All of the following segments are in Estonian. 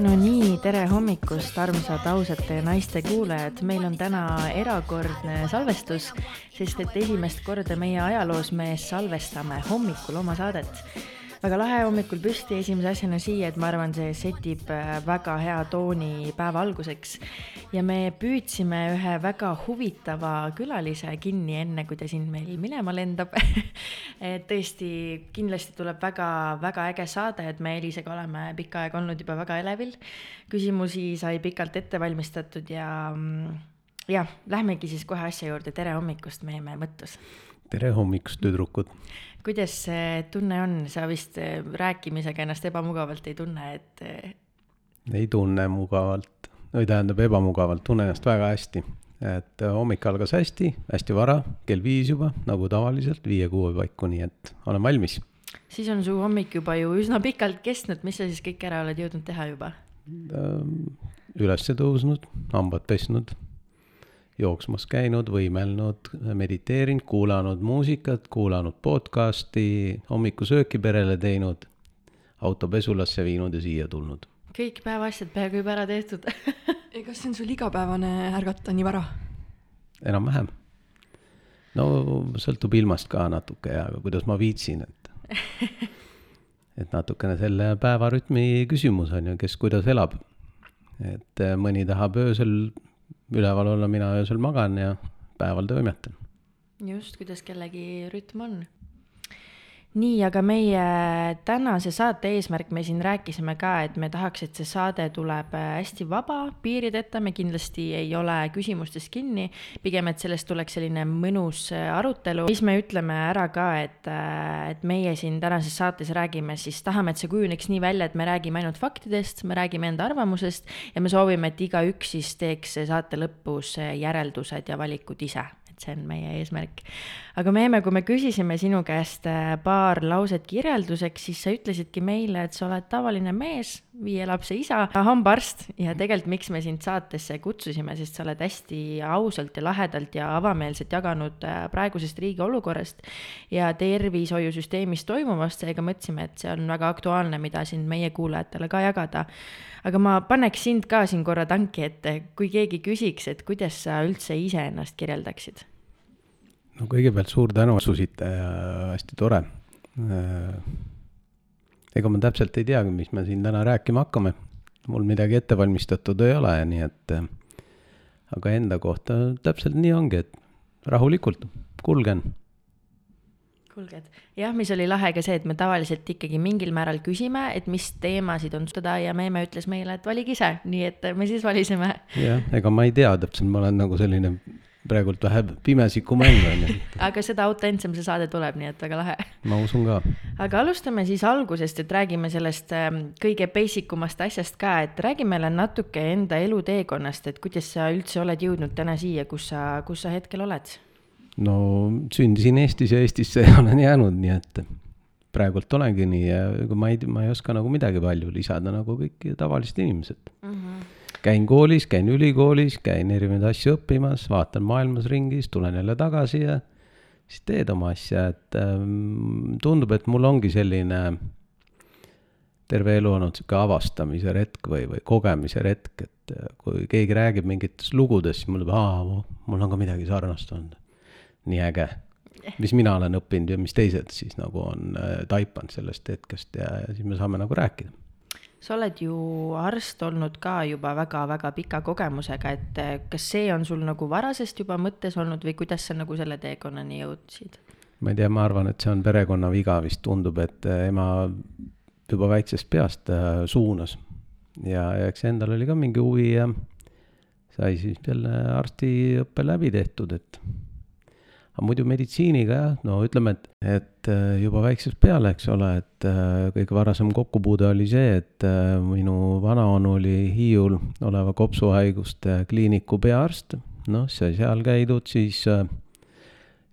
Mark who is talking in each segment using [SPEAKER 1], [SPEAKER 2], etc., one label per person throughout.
[SPEAKER 1] no nii, tere hommikust, armsad ausate naiste kuulajad, meil on täna erakordne salvestus, sest et esimest korda meie ajaloos me salvestame hommikul oma saadet väga lahe hommikul püsti esimese asjana siia, et ma arvan, see setib äh, väga hea tooni päeva alguseks. ja me püüdsime ühe väga huvitava külalise kinni, enne kui ta siin meil minema lendab et tõesti, kindlasti tuleb väga-väga äge saade, et me Elisega oleme pikka aega olnud juba väga elevil. küsimusi sai pikalt ette valmistatud ja mm, jah, lähmegi siis kohe asja juurde, tere hommikust, Meeme Mõttus.
[SPEAKER 2] tere hommikust, tüdrukud
[SPEAKER 1] kuidas see tunne on, sa vist äh, rääkimisega ennast ebamugavalt ei tunne, et? Äh,
[SPEAKER 2] ei tunne mugavalt, või tähendab ebamugavalt, tunnen ennast väga hästi. et äh, hommik algas hästi, hästi vara, kell viis juba, nagu tavaliselt, viie-kuue paiku, nii et olen valmis.
[SPEAKER 1] siis on su hommik juba ju üsna pikalt kestnud, mis sa siis kõik ära oled jõudnud teha juba?
[SPEAKER 2] ülesse tõusnud, hambad pesnud jooksmas käinud, võimelnud, mediteerinud, kuulanud muusikat, kuulanud podcast'i, hommikusööki perele teinud, auto pesulasse viinud ja siia tulnud.
[SPEAKER 1] kõik päevaasjad peaaegu juba ära tehtud
[SPEAKER 3] kas see on sul igapäevane ärgata nii vara?
[SPEAKER 2] enam-vähem. no sõltub ilmast ka natuke ja kuidas ma viitsin, et et natukene selle päevarütmi küsimus on ju, kes kuidas elab. et mõni tahab öösel üleval olla, mina öösel magan ja päeval toimetan.
[SPEAKER 1] just, kuidas kellegi rütm on nii, aga meie tänase saate eesmärk, me siin rääkisime ka, et me tahaks, et see saade tuleb äh, hästi vaba, piirideta, me kindlasti ei ole küsimustes kinni. pigem, et sellest tuleks selline mõnus äh, arutelu, siis me ütleme ära ka, et, äh, et meie siin tänases saates räägime, siis tahame, et see kujuneks nii välja, et me räägime ainult faktidest, me räägime enda arvamusest ja me soovime, et igaüks siis teeks saate lõpus järeldused ja valikud ise et see on meie eesmärk. aga Meeme, kui me küsisime sinu käest äh, paar lauset kirjelduseks, siis sa ütlesidki meile, et sa oled tavaline mees, viie lapse isa, hambaarst ja tegelikult, miks me sind saatesse kutsusime, sest sa oled hästi ausalt ja lahedalt ja avameelselt jaganud äh, praegusest riigi olukorrast ja tervishoiusüsteemis toimuvast, seega mõtlesime, et see on väga aktuaalne, mida siin meie kuulajatele ka jagada aga ma paneks sind ka siin korra tanki ette, kui keegi küsiks, et kuidas sa üldse iseennast kirjeldaksid?
[SPEAKER 2] No kõigepealt suur tänu, asusite ja hästi tore. Äh, ega ma täpselt ei teagi, mis me siin täna rääkima hakkame. mul midagi ette valmistatud ei ole, nii et äh, aga enda kohta täpselt nii ongi, et rahulikult kulgen
[SPEAKER 1] kuulge, et jah, mis oli lahe ka see, et me tavaliselt ikkagi mingil määral küsime, et mis teemasid on seda ja Meeme ütles meile, et valige ise, nii et me siis valisime.
[SPEAKER 2] jah, ega ma ei tea täpselt, ma olen nagu selline praegult vähe pimesikumäng on ju.
[SPEAKER 1] aga seda autentsem see saade tuleb, nii et väga lahe.
[SPEAKER 2] ma usun ka.
[SPEAKER 1] aga alustame siis algusest, et räägime sellest ähm, kõige basic umast asjast ka, et räägi meile natuke enda eluteekonnast, et kuidas sa üldse oled jõudnud täna siia, kus sa, kus sa hetkel oled
[SPEAKER 2] no sündisin Eestis ja Eestisse olen jäänud, nii et praegult olengi nii ja ega ma ei, ma ei oska nagu midagi palju lisada nagu kõik tavalised inimesed mm. -hmm. Käin koolis, käin ülikoolis, käin erinevaid asju õppimas, vaatan maailmas ringi, siis tulen jälle tagasi ja siis teed oma asja, et ähm, tundub, et mul ongi selline terve elu olnud sihuke avastamise retk või, või kogemise retk, et äh, kui keegi räägib mingitest lugudest, siis mul tuleb, aa, mul on ka midagi sarnast olnud. Nii äge, mis mina olen õppinud ja mis teised siis nagu on äh, taipanud sellest hetkest ja, ja siis me saame nagu rääkida
[SPEAKER 1] sa oled ju arst olnud ka juba väga-väga pika kogemusega, et äh, kas see on sul nagu varasest juba mõttes olnud või kuidas sa nagu selle teekonnani jõudsid?
[SPEAKER 2] ma ei tea, ma arvan, et see on perekonna viga vist, tundub, et äh, ema juba väiksest peast suunas ja, ja eks endal oli ka mingi huvi ja sai siis jälle arstiõppe läbi tehtud, et aga muidu meditsiiniga jah, no ütleme, et, et äh, juba väiksest peale, eks ole, et äh, kõige varasem kokkupuude oli see, et äh, minu vanaonu oli Hiiul oleva kopsuhaiguste kliiniku peaarst, noh, sai seal käidud, siis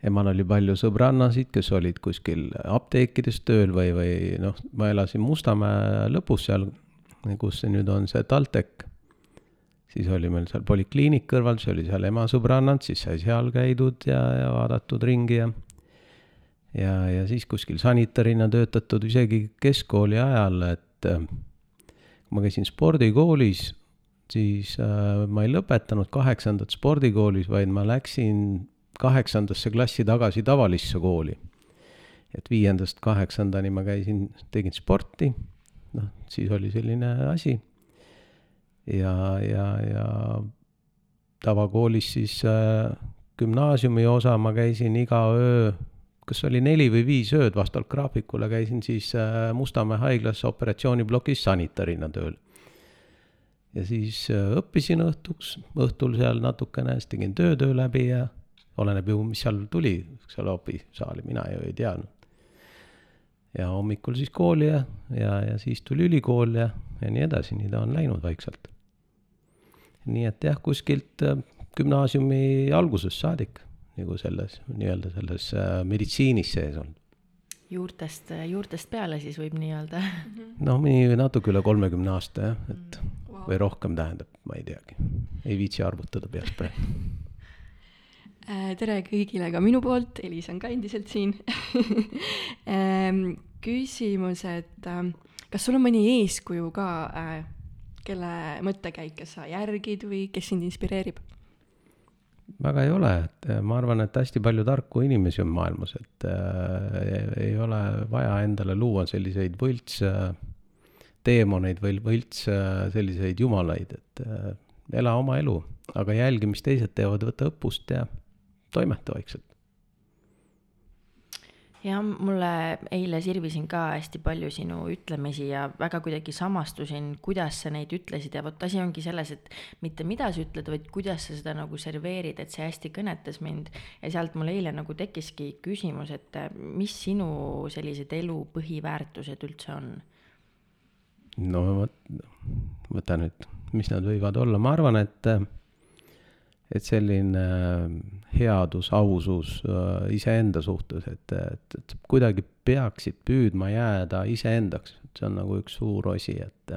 [SPEAKER 2] emal oli palju sõbrannasid, kes olid kuskil apteekides tööl või, või noh, ma elasin Mustamäe lõpus seal, kus nüüd on, see TalTech siis oli meil seal polikliinik kõrval, siis oli seal ema sõbrannad, siis sai seal käidud ja, ja vaadatud ringi ja ja, ja siis kuskil sanitarina töötatud isegi keskkooli ajal, et äh, kui ma käisin spordikoolis, siis äh, ma ei lõpetanud kaheksandat spordikoolis, vaid ma läksin kaheksandasse klassi tagasi tavalisse kooli. et viiendast kaheksandani ma käisin, tegin sporti, noh, siis oli selline asi. Ja, ja, ja tavakoolis siis äh, gümnaasiumi osa ma käisin iga öö, kas oli neli või viis ööd vastavalt graafikule, käisin siis äh, Mustamäe haiglas operatsiooniplokis sanitarina tööl. ja siis äh, õppisin õhtuks, õhtul seal natukene, siis tegin töötöö läbi ja oleneb ju, mis seal tuli, seal opisaali, mina ju ei teadnud. ja hommikul siis kooli ja, ja, ja siis tuli ülikool ja, ja nii edasi, nii ta on läinud vaikselt. Nii et jah, kuskilt äh, gümnaasiumi algusest saadik nagu selles nii-öelda selles äh, meditsiinis sees olnud.
[SPEAKER 1] juurtest, juurtest peale siis võib nii-öelda.
[SPEAKER 2] noh, nii natuke üle kolmekümne aasta jah, et wow. või rohkem tähendab, ma ei teagi, ei viitsi arvutada peast praegu
[SPEAKER 3] äh, tere kõigile ka minu poolt, Elis on ka endiselt siin küsimus, et kas sul on mõni eeskuju ka, äh, kelle mõttekäike sa järgid või kes sind inspireerib?
[SPEAKER 2] väga ei ole, et äh, ma arvan, et hästi palju tarku inimesi on maailmas, et äh, ei ole vaja endale luua selliseid võlts äh, teemoneid või võlts äh, selliseid jumalaid, et äh, ela oma elu, aga jälgi, mis teised teevad, võta õppust ja toimeta vaikselt
[SPEAKER 1] jah, mulle eile sirvisin ka hästi palju sinu ütlemisi ja väga kuidagi samastusin, kuidas sa neid ütlesid ja vot asi ongi selles, et mitte mida sa ütled, vaid kuidas sa seda nagu serveerid, et see hästi kõnetas mind. ja sealt mul eile nagu tekkiski küsimus, et mis sinu sellised elu põhiväärtused üldse on?
[SPEAKER 2] no vot, võta nüüd, mis nad võivad olla, ma arvan, et et selline äh, headus, ausus äh, iseenda suhtes, et, et, et kuidagi peaksid püüdma jääda iseendaks, et see on nagu üks suur osi, et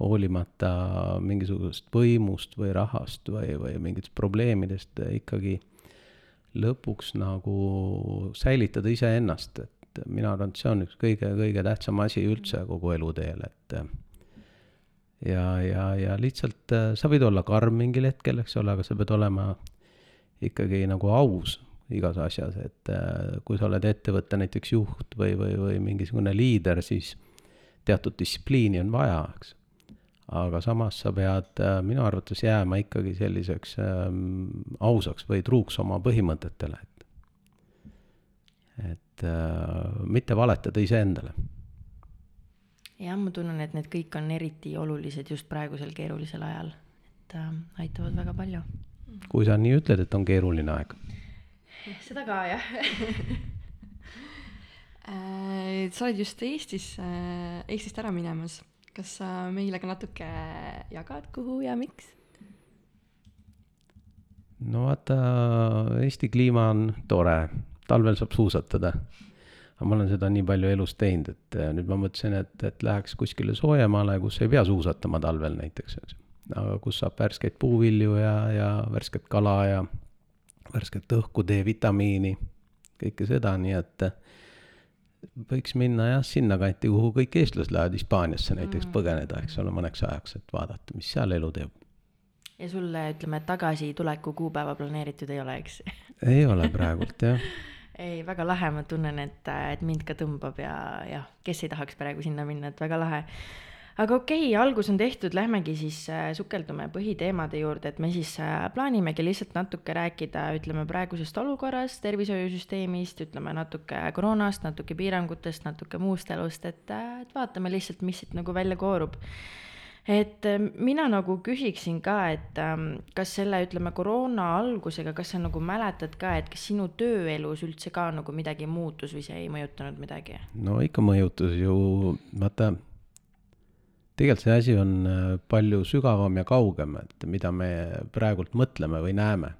[SPEAKER 2] hoolimata mingisugusest võimust või rahast või, või mingitest probleemidest ikkagi lõpuks nagu säilitada iseennast, et mina arvan, et see on üks kõige, kõige tähtsam asi üldse kogu eluteel, et ja, ja, ja lihtsalt äh, sa võid olla karm mingil hetkel, eks ole, aga sa pead olema ikkagi nagu aus igas asjas, et äh, kui sa oled ettevõtte näiteks juht või, või, või mingisugune liider, siis teatud distsipliini on vaja, eks. aga samas sa pead äh, minu arvates jääma ikkagi selliseks ähm, ausaks või truuks oma põhimõtetele, et et äh, mitte valetada iseendale
[SPEAKER 1] jah, ma tunnen, et need kõik on eriti olulised just praegusel keerulisel ajal, et äh, aitavad väga palju.
[SPEAKER 2] kui sa nii ütled, et on keeruline aeg.
[SPEAKER 1] seda ka jah
[SPEAKER 3] äh, sa oled just Eestis, Eestist ära minemas, kas sa meile ka natuke jagad, kuhu ja miks?
[SPEAKER 2] no vaata, Eesti kliima on tore, talvel saab suusatada aga ma olen seda nii palju elus teinud, et äh, nüüd ma mõtlesin, et, et läheks kuskile soojemaale, kus ei pea suusatama talvel näiteks, eks. aga kus saab värskeid puuvilju ja, ja värsket kala ja värsket õhku, D-vitamiini, kõike seda, nii et äh, võiks minna jah, sinnakanti, kuhu kõik eestlased lähevad, Hispaaniasse näiteks mm. põgeneda, eks ole, mõneks ajaks, et vaadata, mis seal elu teeb.
[SPEAKER 1] ja sulle, ütleme, tagasituleku kuupäeva planeeritud ei ole, eks?
[SPEAKER 2] ei ole praegult jah
[SPEAKER 1] ei, väga lahe, ma tunnen, et, et mind ka tõmbab ja jah, kes ei tahaks praegu sinna minna, et väga lahe. aga okei okay,, algus on tehtud, lähmegi siis äh, sukeldume põhiteemade juurde, et me siis äh, plaanimegi lihtsalt natuke rääkida, ütleme praegusest olukorrast, tervishoiusüsteemist, ütleme natuke koroonast, natuke piirangutest, natuke muust elust, et, äh, et vaatame lihtsalt, mis siit nagu välja koorub et äh, mina nagu küsiksin ka, et ähm, kas selle, ütleme, koroona algusega, kas sa nagu mäletad ka, et kas sinu tööelus üldse ka nagu midagi muutus või see ei mõjutanud midagi?
[SPEAKER 2] no ikka mõjutas ju, vaata, tegelikult see asi on äh, palju sügavam ja kaugem, et mida me praegult mõtleme või näeme.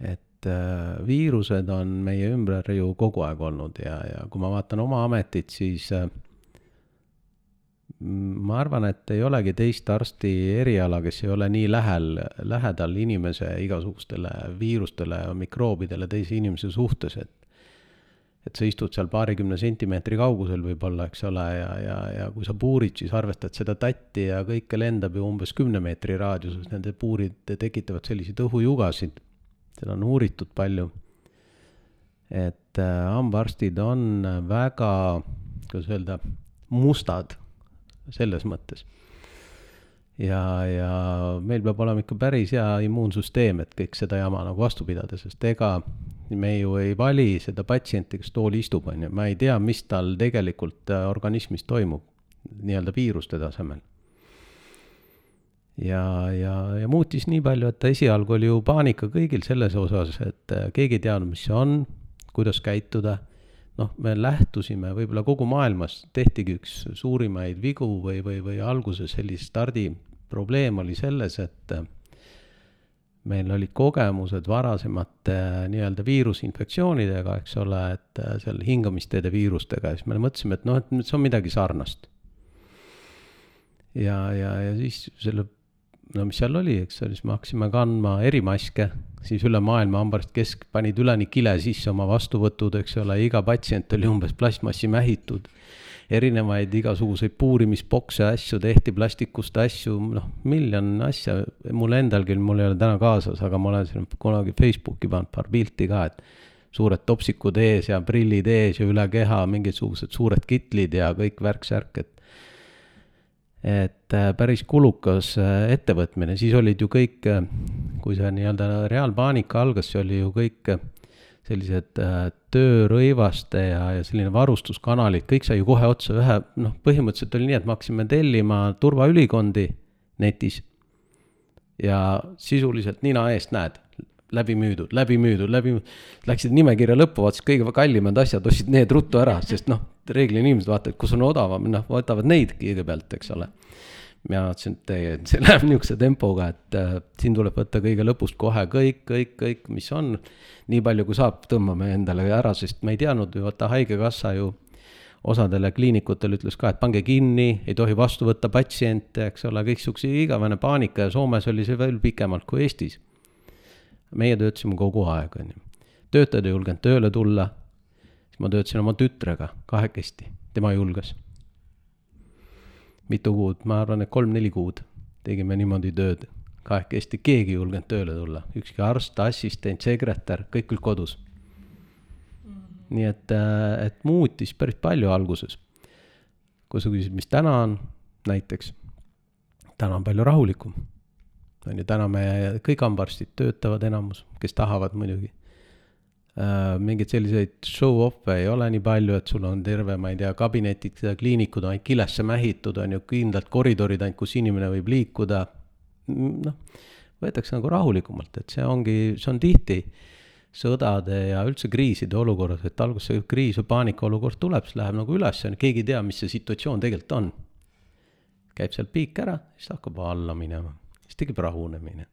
[SPEAKER 2] et äh, viirused on meie ümber ju kogu aeg olnud ja, ja kui ma vaatan oma ametit, siis äh, ma arvan, et ei olegi teist arsti eriala, kes ei ole nii lähel, lähedal inimese igasugustele viirustele, mikroobidele teise inimese suhtes, et et sa istud seal paarikümne sentimeetri kaugusel võib-olla, eks ole, ja, ja, ja kui sa puurid, siis arvestad seda tatti ja kõike lendab ju umbes kümne meetri raadiuses, nende puurid tekitavad selliseid õhujugasid. seda on uuritud palju. et äh, hambaarstid on väga, kuidas öelda, mustad selles mõttes. Ja, ja meil peab olema ikka päris hea immuunsüsteem, et kõik seda jama nagu vastu pidada, sest ega me ju ei vali seda patsienti, kes tooli istub, on ju, ma ei tea, mis tal tegelikult äh, organismis toimub nii-öelda viiruste tasemel. ja, ja, ja muutis nii palju, et esialgu oli ju paanika kõigil selles osas, et äh, keegi ei teadnud, mis see on, kuidas käituda noh, me lähtusime võib-olla kogu maailmas, tehtigi üks suurimaid vigu või, või, või alguses sellist stardi probleem oli selles, et äh, meil olid kogemused varasemate äh, nii-öelda viirusinfektsioonidega, eks ole, et äh, seal hingamisteede viirustega ja siis me mõtlesime, et noh, et see on midagi sarnast. ja, ja, ja siis selle, no mis seal oli, eks ole, siis me hakkasime kandma erimaske, siis üle maailma hambaarst kesk panid üleni kile sisse oma vastuvõtud, eks ole, iga patsient oli umbes plastmassi mähitud. Erinevaid igasuguseid puurimisbokse, asju tehti, plastikust asju, noh, miljon asja, mul endalgi, mul ei ole täna kaasas, aga ma olen siin kunagi Facebooki pannud paar pilti ka, et suured topsikud ees ja prillid ees ja üle keha mingisugused suured kitlid ja kõik värk-särk, et et äh, päris kulukas äh, ettevõtmine, siis olid ju kõik, äh, kui see nii-öelda reaalpaanika algas, see oli ju kõik sellised töörõivaste ja, ja selline varustuskanalid, kõik sai ju kohe otsa ühe, noh, põhimõtteliselt oli nii, et me hakkasime tellima turvaülikondi netis. ja sisuliselt nina eest näed, läbi müüdud, läbi müüdud, läbi, läksid nimekirja lõppu, vaatasid kõige kallimad asjad, ostsid need ruttu ära, sest noh, reeglina inimesed vaatavad, kus on odavam, noh, võtavad neid kõigepealt, eks ole mina vaatasin, et ei, et see läheb niisuguse tempoga, et äh, siin tuleb võtta kõige lõpust kohe kõik, kõik, kõik, mis on. nii palju, kui saab, tõmbame endale ära, sest me ei teadnud ju, vaata haigekassa ju osadele kliinikutele ütles ka, et pange kinni, ei tohi vastu võtta patsiente, eks ole, kõiksuguse igavene paanika ja Soomes oli see veel pikemalt kui Eestis. Meie töötasime kogu aeg, on ju. töötajad ei julgenud tööle tulla, siis ma töötasin oma tütrega kahekesti, tema julges. Mitu kuud, ma arvan, et kolm-neli kuud tegime niimoodi tööd. Kahekesti, keegi ei julgenud tööle tulla, ükski arst, assistent, sekretär, kõik küll kodus. Nii et, äh, et muutis päris palju alguses. kui sa küsid, mis täna on, näiteks, täna on palju rahulikum. On ju, täna me, kõik hambaarstid töötavad enamus, kes tahavad muidugi Äh, mingeid selliseid show-off'e ei ole nii palju, et sul on terve, ma ei tea, kabinetid, kliinikud on ainult kilesse mähitud, on ju, kindlad koridorid ainult, kus inimene võib liikuda. noh, võetakse nagu rahulikumalt, et see ongi, see on tihti sõdade ja üldse kriiside olukorras, et alguses see kriis või paanikaolukord tuleb, siis läheb nagu üles, keegi ei tea, mis see situatsioon tegelikult on. käib seal piik ära, siis hakkab alla minema, tekib rahunemine.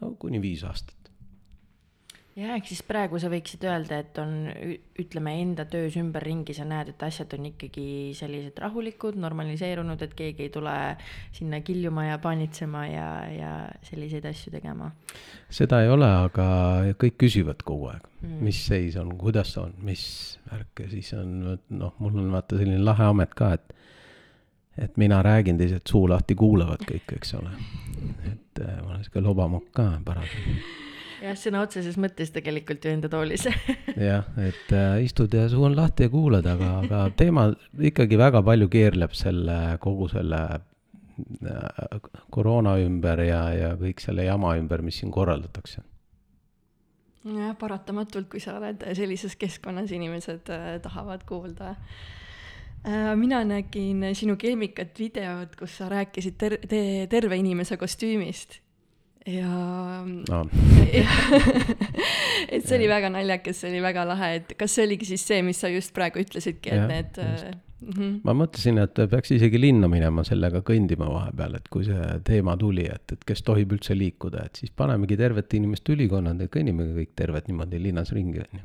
[SPEAKER 2] ja kuni viis aastat
[SPEAKER 1] jah, ehk siis praegu sa võiksid öelda, et on, ütleme enda töös ümberringi sa näed, et asjad on ikkagi sellised rahulikud, normaliseerunud, et keegi ei tule sinna kiljuma ja paanitsema ja, ja selliseid asju tegema.
[SPEAKER 2] seda ei ole, aga kõik küsivad kogu aeg mm., mis seis on, kuidas on, mis värk ja siis on noh, mul on vaata selline lahe amet ka, et et mina räägin, teised suu lahti kuulavad kõik, eks ole. et äh, ma olen sihuke lobamokk ka parasjagu
[SPEAKER 1] jah, sõna otseses mõttes tegelikult ju enda toolis
[SPEAKER 2] jah, et äh, istud ja suu on lahti ja kuulad, aga, aga teema ikkagi väga palju keerleb selle, kogu selle äh, koroona ümber ja, ja kõik selle jama ümber, mis siin korraldatakse.
[SPEAKER 3] jah, paratamatult, kui sa oled sellises keskkonnas, inimesed äh, tahavad kuulda äh, mina nägin sinu keemikat videot, kus sa rääkisid ter-, te-, terve inimese kostüümist ja no. et see oli väga naljakas, see oli väga lahe, et kas see oligi siis see, mis sa just praegu ütlesidki, et ja, need
[SPEAKER 2] mm -hmm. ma mõtlesin, et peaks isegi linna minema sellega kõndima vahepeal, et kui see teema tuli, et, et kes tohib üldse liikuda, et siis panemegi tervete inimeste ülikonnad ja kõnnime kõik terved niimoodi linnas ringi, on ju.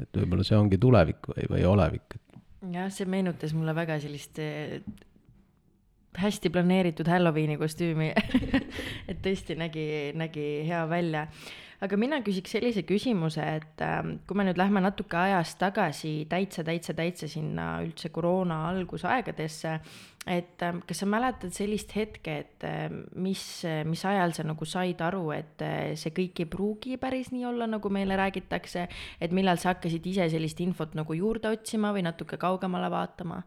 [SPEAKER 2] et võib-olla see ongi tulevik või, või olevik.
[SPEAKER 1] Jah, see meenutas mulle väga sellist hästi planeeritud Halloweeni kostüümi et tõesti nägi, nägi hea välja. Aga mina küsiks sellise küsimuse, et äh, kui me nüüd lähme natuke ajas tagasi täitsa, täitsa, täitsa sinna üldse koroona algusaegadesse, et äh, kas sa mäletad sellist hetke, et äh, mis, mis ajal sa nagu said aru, et äh, see kõik ei pruugi päris nii olla, nagu meile räägitakse, et millal sa hakkasid ise sellist infot nagu juurde otsima või natuke kaugemale vaatama?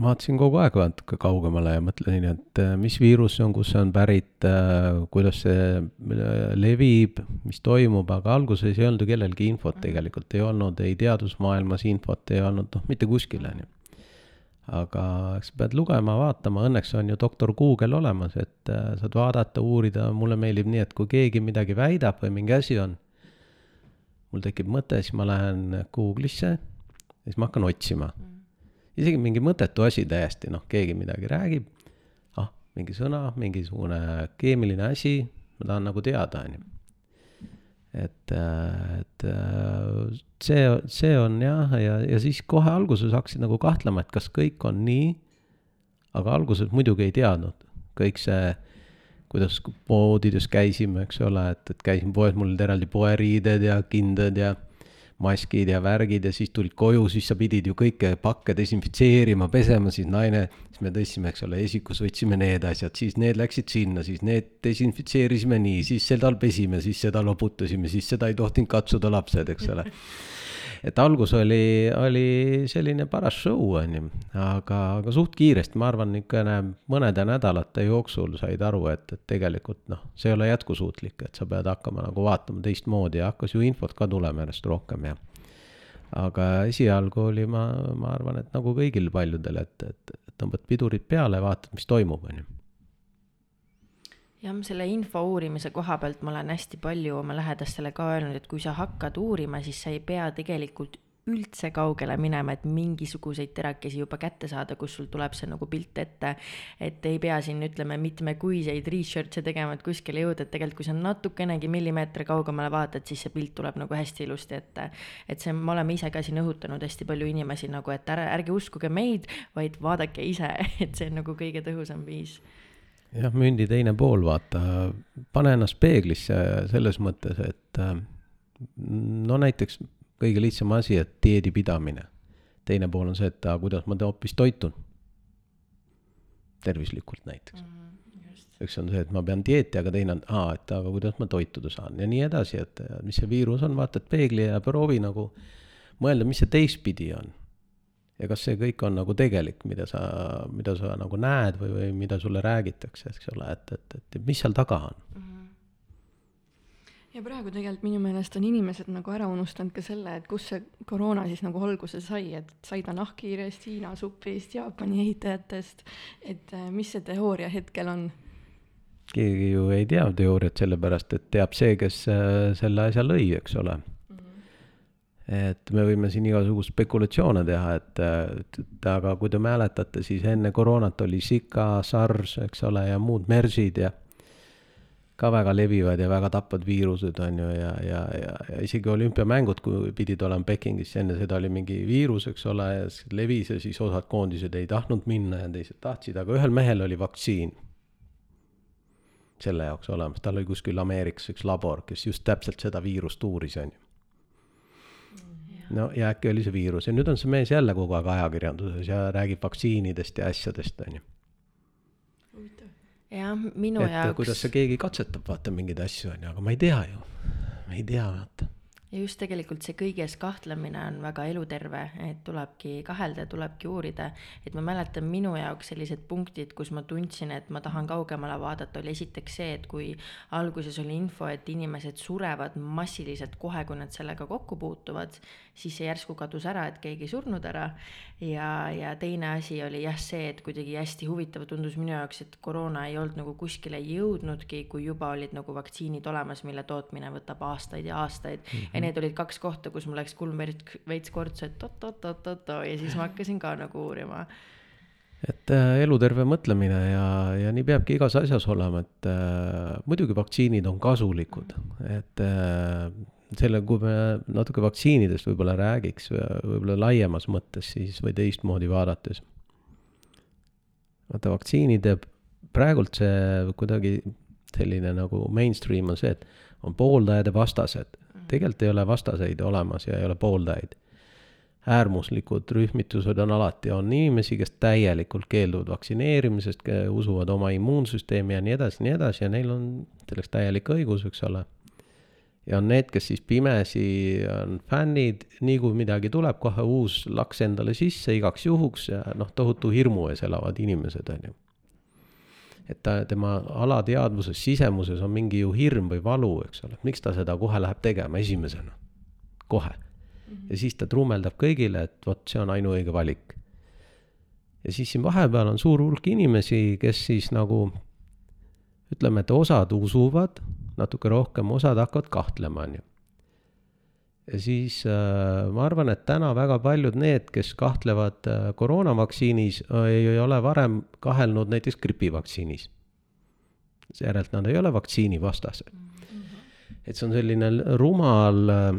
[SPEAKER 2] Vaatasin kogu aeg natuke kaugemale ja mõtlesin, et äh, mis viirus see on, kust see on pärit, äh, kuidas see äh, levib, mis toimub, aga alguses ei olnud ju kellelgi infot mhm. tegelikult, ei olnud ei teadusmaailmas infot, ei olnud noh, mitte kuskil, on ju. aga eks pead lugema, vaatama, õnneks on ju doktor Google olemas, et saad vaadata, uurida, mulle meeldib nii, et kui keegi midagi väidab või mingi asi on, mul tekib mõte, siis ma lähen Google'isse, siis ma hakkan otsima mm isegi mingi mõttetu asi täiesti, noh, keegi midagi räägib, ah, mingi sõna, mingisugune keemiline asi, ma tahan nagu teada, on ju. et, et see, see on jah, ja, ja siis kohe alguses hakkasid nagu kahtlema, et kas kõik on nii, aga alguses muidugi ei teadnud, kõik see kuidas poodides käisime, eks ole, et, et käisin poes, mul olid eraldi poeriided ja kindad ja maskid ja värgid ja siis tulid koju, siis sa pidid ju kõike pakke desinfitseerima, pesema, siis naine, siis me tõstsime, eks ole, esikus võtsime need asjad, siis need läksid sinna, siis need desinfitseerisime nii, siis seda pesime, siis seda loputasime, siis seda ei tohtinud katsuda lapsed, eks ole et algus oli, oli selline paras show, on ju, aga, aga suht kiiresti, ma arvan, niisugune mõnede nädalate jooksul said aru, et, et tegelikult noh, see ei ole jätkusuutlik, et sa pead hakkama nagu vaatama teistmoodi ja hakkas ju infot ka tulema järjest rohkem ja aga esialgu oli, ma, ma arvan, et nagu kõigil paljudel, et, et tõmbad pidurid peale, vaatad, mis toimub, on ju
[SPEAKER 1] jah, selle info uurimise koha pealt ma olen hästi palju oma lähedastele ka öelnud, et kui sa hakkad uurima, siis sa ei pea tegelikult üldse kaugele minema, et mingisuguseid terakesi juba kätte saada, kus sul tuleb see nagu pilt ette. et ei pea siin ütleme mitmekuiseid research'e tegema, et kuskile jõuda, et tegelikult kui sa natukenegi millimeeter kaugemale vaatad, siis see pilt tuleb nagu hästi ilusti ette. et see, me oleme ise ka siin õhutanud hästi palju inimesi nagu, et ära, ärge uskuge meid, vaid vaadake ise, et see on nagu kõige tõhusam viis
[SPEAKER 2] jah, mündi teine pool, vaata, pane ennast peeglisse selles mõttes, et äh, no näiteks kõige lihtsam asi, et dieedi pidamine. teine pool on see, et aga kuidas ma hoopis toitun. tervislikult näiteks mm. -hmm, üks on see, et ma pean dieeti, aga teine on, aa, et aga kuidas ma toituda saan ja nii edasi, et mis see viirus on, vaatad peegli ja proovi nagu mõelda, mis see teistpidi on ja kas see kõik on nagu tegelik, mida sa, mida sa nagu näed või, või mida sulle räägitakse, eks ole, et, et, et, et mis seal taga on mm. -hmm
[SPEAKER 3] ja praegu tegelikult minu meelest on inimesed nagu ära unustanud ka selle, et kust see koroona siis nagu alguse sai, et sai ta nahkhiirest, Hiina supist, Jaapani ehitajatest, et äh, mis see teooria hetkel on?
[SPEAKER 2] keegi ju ei tea teooriat, sellepärast et teab see, kes äh, selle asja lõi, eks ole et me võime siin igasuguseid spekulatsioone teha, et, et, et aga kui te mäletate, siis enne koroonat oli Zika, SARS, eks ole, ja muud MERS-id ja ka väga levivad ja väga tapvad viirused, on ju, ja, ja, ja, ja isegi olümpiamängud, kui pidid olema Pekingis, enne seda oli mingi viirus, eks ole, ja levis ja siis osad koondised ei tahtnud minna ja teised tahtsid, aga ühel mehel oli vaktsiin selle jaoks olemas, tal oli kuskil Ameerikas üks labor, kes just täpselt seda viirust uuris, on ju no ja äkki oli see viirus ja nüüd on see mees jälle kogu aeg ajakirjanduses ja räägib vaktsiinidest ja asjadest, on ju.
[SPEAKER 1] jah, minu
[SPEAKER 2] et,
[SPEAKER 1] jaoks.
[SPEAKER 2] kuidas see keegi katsetab, vaata mingeid asju, on ju, aga ma ei tea ju, ma ei tea, vaata
[SPEAKER 1] ja just tegelikult see kõiges kahtlemine on väga eluterve, et tulebki kahelda, tulebki uurida. et ma mäletan minu jaoks sellised punktid, kus ma tundsin, et ma tahan kaugemale vaadata, oli esiteks see, et kui alguses oli info, et inimesed surevad massiliselt kohe, kui nad sellega kokku puutuvad, siis see järsku kadus ära, et keegi ei surnud ära. ja, ja teine asi oli jah see, et kuidagi hästi huvitav tundus minu jaoks, et koroona ei olnud nagu kuskile jõudnudki, kui juba olid nagu vaktsiinid olemas, mille tootmine võtab aastaid ja aastaid mm. -hmm ja need olid kaks kohta, kus mul läks kulm veits, veits kortsu, et oot-oot-oot-oot ja siis ma hakkasin ka nagu uurima.
[SPEAKER 2] et äh, eluterve mõtlemine ja, ja nii peabki igas asjas olema, et äh, muidugi vaktsiinid on kasulikud, et äh, selle, kui me natuke vaktsiinidest võib-olla räägiks, võib-olla laiemas mõttes siis või teistmoodi vaadates. vaata vaktsiinide, praegult see kuidagi selline nagu mainstream on see, et on pooldajad ja vastased. Tegelikult ei ole vastaseid olemas ja ei ole pooldajaid. äärmuslikud rühmitused on alati, on inimesi, kes täielikult keelduvad vaktsineerimisest, usuvad oma immuunsüsteemi ja nii edasi, nii edasi ja neil on selleks täielik õigus, eks ole ja on need, kes siis pimesi on fännid, nii kui midagi tuleb, kohe uus laks endale sisse igaks juhuks ja noh, tohutu hirmu ees elavad inimesed, on ju. Et ta, tema alateadvuses, sisemuses on mingi ju hirm või valu, eks ole, miks ta seda kohe läheb tegema esimesena, kohe. ja siis ta trummeldab kõigile, et vot see on ainuõige valik. ja siis siin vahepeal on suur hulk inimesi, kes siis nagu ütleme, et osad usuvad natuke rohkem, osad hakkavad kahtlema, on ju. Siis äh, ma arvan, et täna väga paljud need, kes kahtlevad äh, koroonavaktsiinis, ei, ei ole varem kahelnud näiteks gripivaktsiinis. järelikult nad ei ole vaktsiinivastased mm. -hmm. et see on selline rumal äh,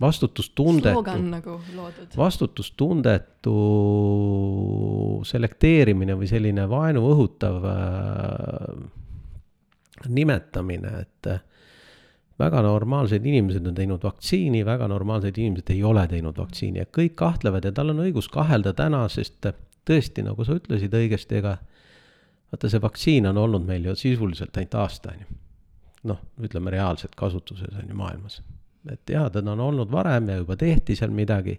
[SPEAKER 2] vastutustundetu.
[SPEAKER 3] nagu
[SPEAKER 2] vastutustundetu selekteerimine või selline vaenu õhutav äh, nimetamine, et äh, väga normaalsed inimesed on teinud vaktsiini, väga normaalsed inimesed ei ole teinud vaktsiini ja kõik kahtlevad ja tal on õigus kahelda täna, sest tõesti, nagu sa ütlesid õigesti, ega vaata, see vaktsiin on olnud meil ju sisuliselt ainult aasta, on ju. noh, ütleme reaalselt kasutuses on ju maailmas. et jah, teda on olnud varem ja juba tehti seal midagi,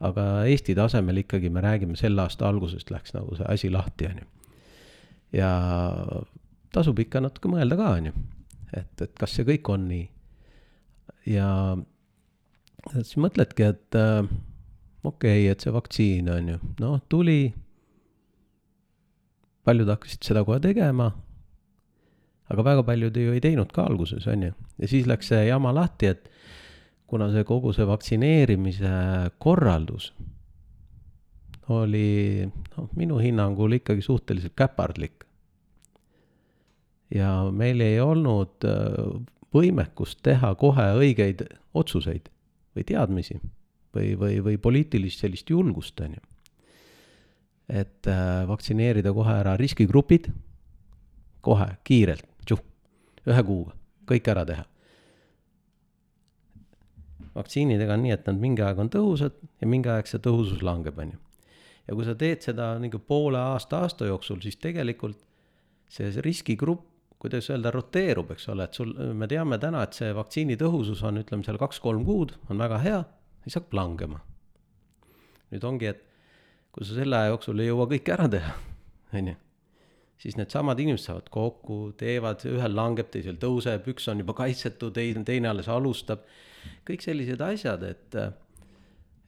[SPEAKER 2] aga Eesti tasemel ikkagi me räägime selle aasta algusest läks nagu see asi lahti, on ju. ja tasub ikka natuke mõelda ka, on ju. Et, et kas see kõik on nii. ja siis mõtledki, et äh, okei okay,, et see vaktsiin on ju, noh, tuli. paljud hakkasid seda kohe tegema. aga väga paljud ju ei teinud ka alguses, on ju, ja siis läks see jama lahti, et kuna see kogu see vaktsineerimise korraldus oli noh, minu hinnangul ikkagi suhteliselt käpardlik ja meil ei olnud äh, võimekust teha kohe õigeid otsuseid või teadmisi või, või, või poliitilist sellist julgust, on ju. et äh, vaktsineerida kohe ära riskigrupid, kohe, kiirelt, ühe kuuga, kõik ära teha. vaktsiinidega on nii, et nad mingi aeg on tõhusad ja mingi aeg see tõhusus langeb, on ju. ja kui sa teed seda nagu poole aasta, aasta jooksul, siis tegelikult see riskigrupp kuidas öelda, roteerub, eks ole, et sul, me teame täna, et see vaktsiini tõhusus on, ütleme seal kaks-kolm kuud, on väga hea, siis hakkab langema. nüüd ongi, et kui sa selle aja jooksul ei jõua kõike ära teha, on ju, siis needsamad inimesed saavad kokku, teevad, ühel langeb, teisel tõuseb, üks on juba kaitsetud, teine, teine alles alustab. kõik sellised asjad, et,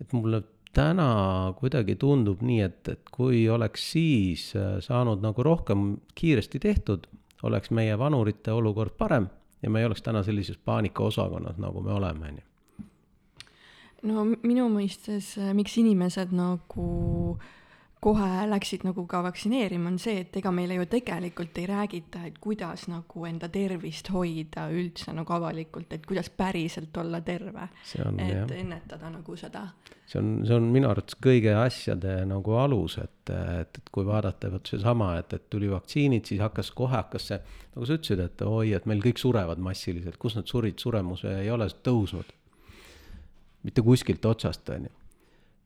[SPEAKER 2] et mulle täna kuidagi tundub nii, et, et kui oleks siis saanud nagu rohkem kiiresti tehtud oleks meie vanurite olukord parem ja me ei oleks täna sellises paanikaosakonnas, nagu me oleme, on ju.
[SPEAKER 3] No minu mõistes, äh, miks inimesed nagu kohe läksid nagu ka vaktsineerima, on see, et ega meile ju tegelikult ei räägita, et kuidas nagu enda tervist hoida üldse nagu avalikult, et kuidas päriselt olla terve. et jah. ennetada nagu seda.
[SPEAKER 2] see on, see on minu arvates kõigi asjade nagu alus, et, et, et kui vaadata vot seesama, et, et tuli vaktsiinid, siis hakkas kohe hakkas see, nagu sa ütlesid, et oi, et meil kõik surevad massiliselt, kus nad surid, suremus ei ole tõusnud. mitte kuskilt otsast, on ju.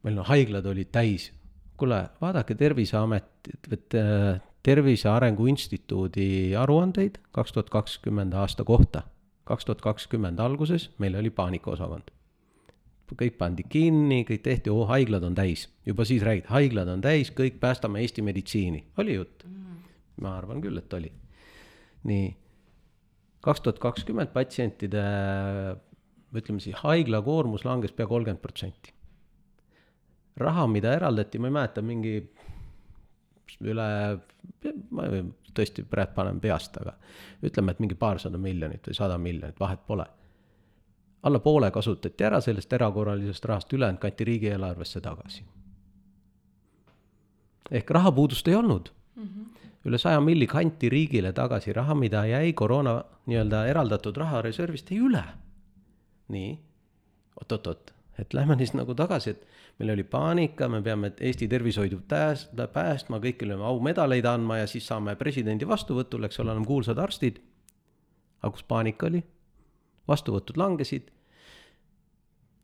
[SPEAKER 2] meil on haiglad olid täis kuule, vaadake Terviseameti, äh, Tervise Arengu Instituudi aruandeid kaks tuhat kakskümmend aasta kohta. kaks tuhat kakskümmend alguses meil oli paanikaosakond. kõik pandi kinni, kõik tehti, oo haiglad on täis, juba siis räägiti, haiglad on täis, kõik päästame Eesti meditsiini, oli jutt mm.? ma arvan küll, et oli. nii, kaks tuhat kakskümmend patsientide ütleme siis haigla koormus langes pea kolmkümmend protsenti raha, mida eraldati, ma ei mäleta, mingi üle, ma tõesti praegu panen peast, aga ütleme, et mingi paarsada miljonit või sada miljonit, vahet pole. alla poole kasutati ära sellest erakorralisest rahast, ülejäänud kanti riigieelarvesse tagasi. ehk rahapuudust ei olnud mm. -hmm. üle saja milli kanti riigile tagasi raha, mida jäi koroona nii-öelda eraldatud rahareservist jäi üle. nii, oot-oot-oot et lähme siis nagu tagasi, et meil oli paanika, me peame Eesti tervishoidu pääs-, päästma, kõigile aumedaleid andma ja siis saame presidendi vastuvõtul, eks ole, oleme kuulsad arstid. aga kus paanika oli? vastuvõtud langesid,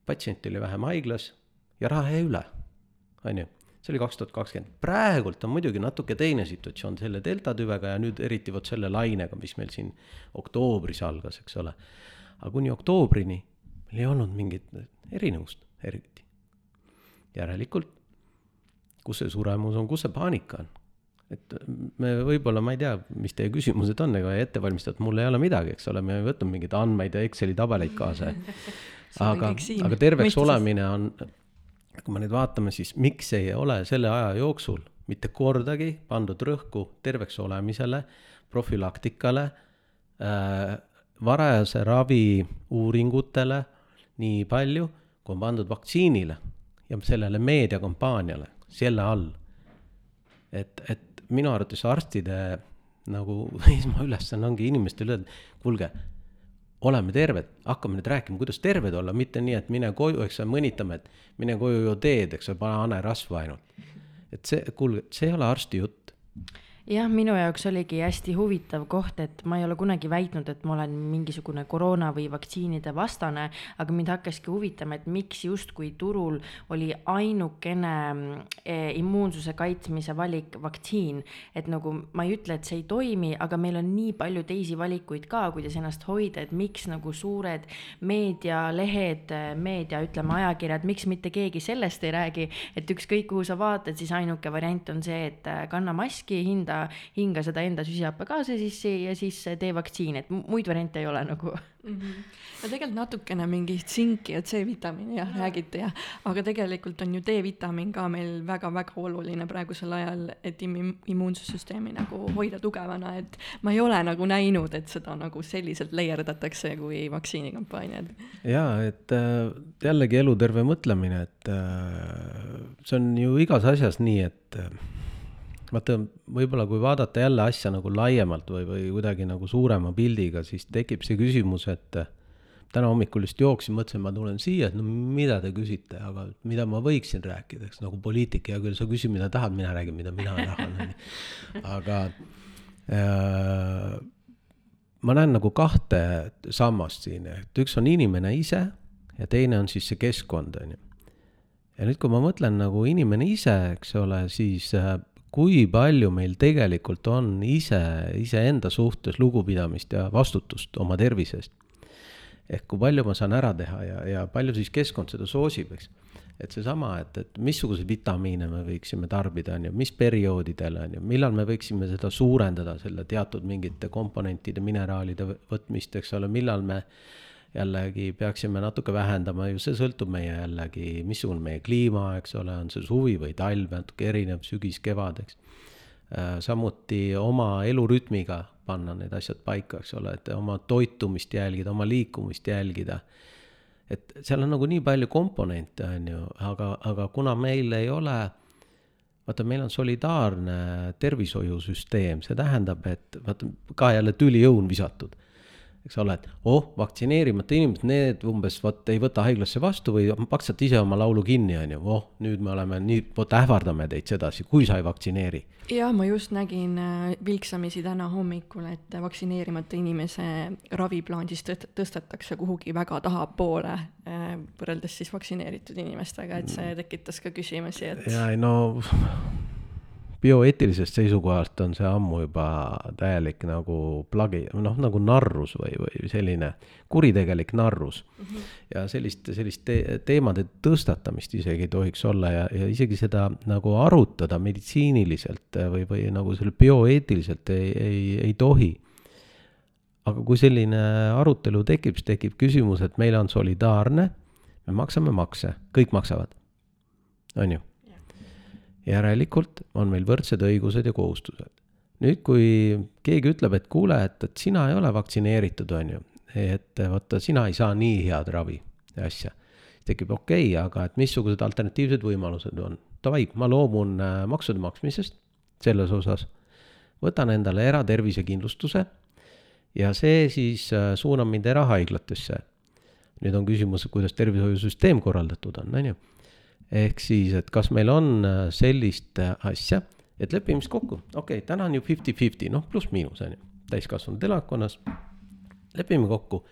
[SPEAKER 2] patsiente oli vähem haiglas ja raha jäi üle, on ju see oli kaks tuhat kakskümmend, praegult on muidugi natuke teine situatsioon selle delta tüvega ja nüüd eriti vot selle lainega, mis meil siin oktoobris algas, eks ole. aga kuni oktoobrini meil ei olnud mingit erinevust eriti. järelikult, kus see suremus on, kus see paanika on? et me võib-olla, ma ei tea, mis teie küsimused on, ega ettevalmistatud mul ei ole midagi, eks ole, me võtnud mingeid andmeid ja Exceli tabeleid kaasa aga, aga terveks olemine on kui me nüüd vaatame, siis miks ei ole selle aja jooksul mitte kordagi pandud rõhku terveks olemisele, profülaktikale äh,, varajase ravi uuringutele nii palju, on pandud vaktsiinile ja sellele meediakampaaniale selle all. et, et minu arvates arstide nagu esmaülesanne ongi inimestele öelda, kuulge oleme terved, hakkame nüüd rääkima, kuidas terved olla, mitte nii, et mine koju, eks ole, mõnitame, et mine koju joo teed, eks ole, pane hanerasva ainult. et see, kuulge, see ei ole arsti jutt
[SPEAKER 1] jah, minu jaoks oligi hästi huvitav koht, et ma ei ole kunagi väitnud, et ma olen mingisugune koroona või vaktsiinide vastane, aga mind hakkaski huvitama, et miks justkui turul oli ainukene eh, immuunsuse kaitsmise valik vaktsiin. et nagu ma ei ütle, et see ei toimi, aga meil on nii palju teisi valikuid ka, kuidas ennast hoida, et miks nagu suured meedialehed, meedia, ütleme ajakirjad, miks mitte keegi sellest ei räägi, et ükskõik kuhu sa vaatad, siis ainuke variant on see, et kanna maski, hinda hinda, hinga seda enda süsihappegaasi sisse ja siis tee vaktsiin, et muid variante ei ole nagu mm.
[SPEAKER 3] -hmm. no tegelikult natukene mingi tsinki ja C-vitamiini jah, räägite jah, aga tegelikult on ju D-vitamiin ka meil väga-väga oluline praegusel ajal, et immu-, immuunsussüsteemi nagu hoida tugevana, et ma ei ole nagu näinud, et seda nagu selliselt leierdatakse kui vaktsiinikampaaniad.
[SPEAKER 2] jaa, et äh, jällegi eluterve mõtlemine, et äh, see on ju igas asjas nii, et äh, vaata, võib-olla kui vaadata jälle asja nagu laiemalt või, või kuidagi nagu suurema pildiga, siis tekib see küsimus, et täna hommikul just jooksin, mõtlesin, ma tulen siia, et no mida te küsite, aga mida ma võiksin rääkida, eks nagu poliitik, hea küll, sa küsi, mida tahad, mina räägin, mida mina tahan, on ju. aga äh, ma näen nagu kahte sammast siin, et üks on inimene ise ja teine on siis see keskkond, on ju. ja nüüd, kui ma mõtlen nagu inimene ise, eks ole, siis äh, kui palju meil tegelikult on ise, iseenda suhtes lugupidamist ja vastutust oma tervise eest. ehk kui palju ma saan ära teha ja, ja palju siis keskkond seda soosib, eks. et seesama, et, et missuguseid vitamiine me võiksime tarbida, on ju, mis perioodidel, on ju, millal me võiksime seda suurendada, selle teatud mingite komponentide, mineraalide võtmist, eks ole, millal me jällegi peaksime natuke vähendama, ju see sõltub meie jällegi, missugune meie kliima, eks ole, on see suvi või talv, natuke erinev, sügis, kevad, eks. Äh, samuti oma elurütmiga panna need asjad paika, eks ole, et oma toitumist jälgida, oma liikumist jälgida. et seal on nagu nii palju komponente, on ju, aga, aga kuna meil ei ole vaata, meil on solidaarne tervishoiusüsteem, see tähendab, et vaata ka jälle tüliõun visatud eks ole, et oh, vaktsineerimata inimesed, need umbes vot ei võta haiglasse vastu või maksate ise oma laulu kinni, on ju, oh, nüüd me oleme nii, vot ähvardame teid sedasi, kui sa ei vaktsineeri.
[SPEAKER 3] jah, ma just nägin äh, vilksamisi täna hommikul, et vaktsineerimata inimese raviplaan siis tõstetakse kuhugi väga tahapoole äh, võrreldes siis vaktsineeritud inimestega, et see tekitas ka küsimusi, et.
[SPEAKER 2] ja ei no bioeetilisest seisukohast on see ammu juba täielik nagu plagi, noh nagu narrus või, või selline kuritegelik narrus mm. -hmm. ja sellist, sellist te teemade tõstatamist isegi ei tohiks olla ja, ja isegi seda nagu arutada meditsiiniliselt või, või nagu selle bioeetiliselt ei, ei, ei tohi. aga kui selline arutelu tekib, siis tekib küsimus, et meil on solidaarne, me maksame makse, kõik maksavad, on ju järelikult on meil võrdsed õigused ja kohustused. nüüd, kui keegi ütleb, et kuule, et, et sina ei ole vaktsineeritud, on ju, et vaata, sina ei saa nii head ravi ja asja, tekib okei okay,, aga et missugused alternatiivsed võimalused on. Davai, ma loobun äh, maksude maksmisest selles osas, võtan endale eratervisekindlustuse ja see siis äh, suunab mind erahaiglatesse nüüd on küsimus, kuidas tervishoiusüsteem korraldatud on, on ju. Ehk siis, et kas meil on äh, sellist äh, asja, et lepime siis kokku, okei okay,, täna on ju fifty-fifty, noh, pluss-miinus on ju, täiskasvanud elanikkonnas. lepime kokku,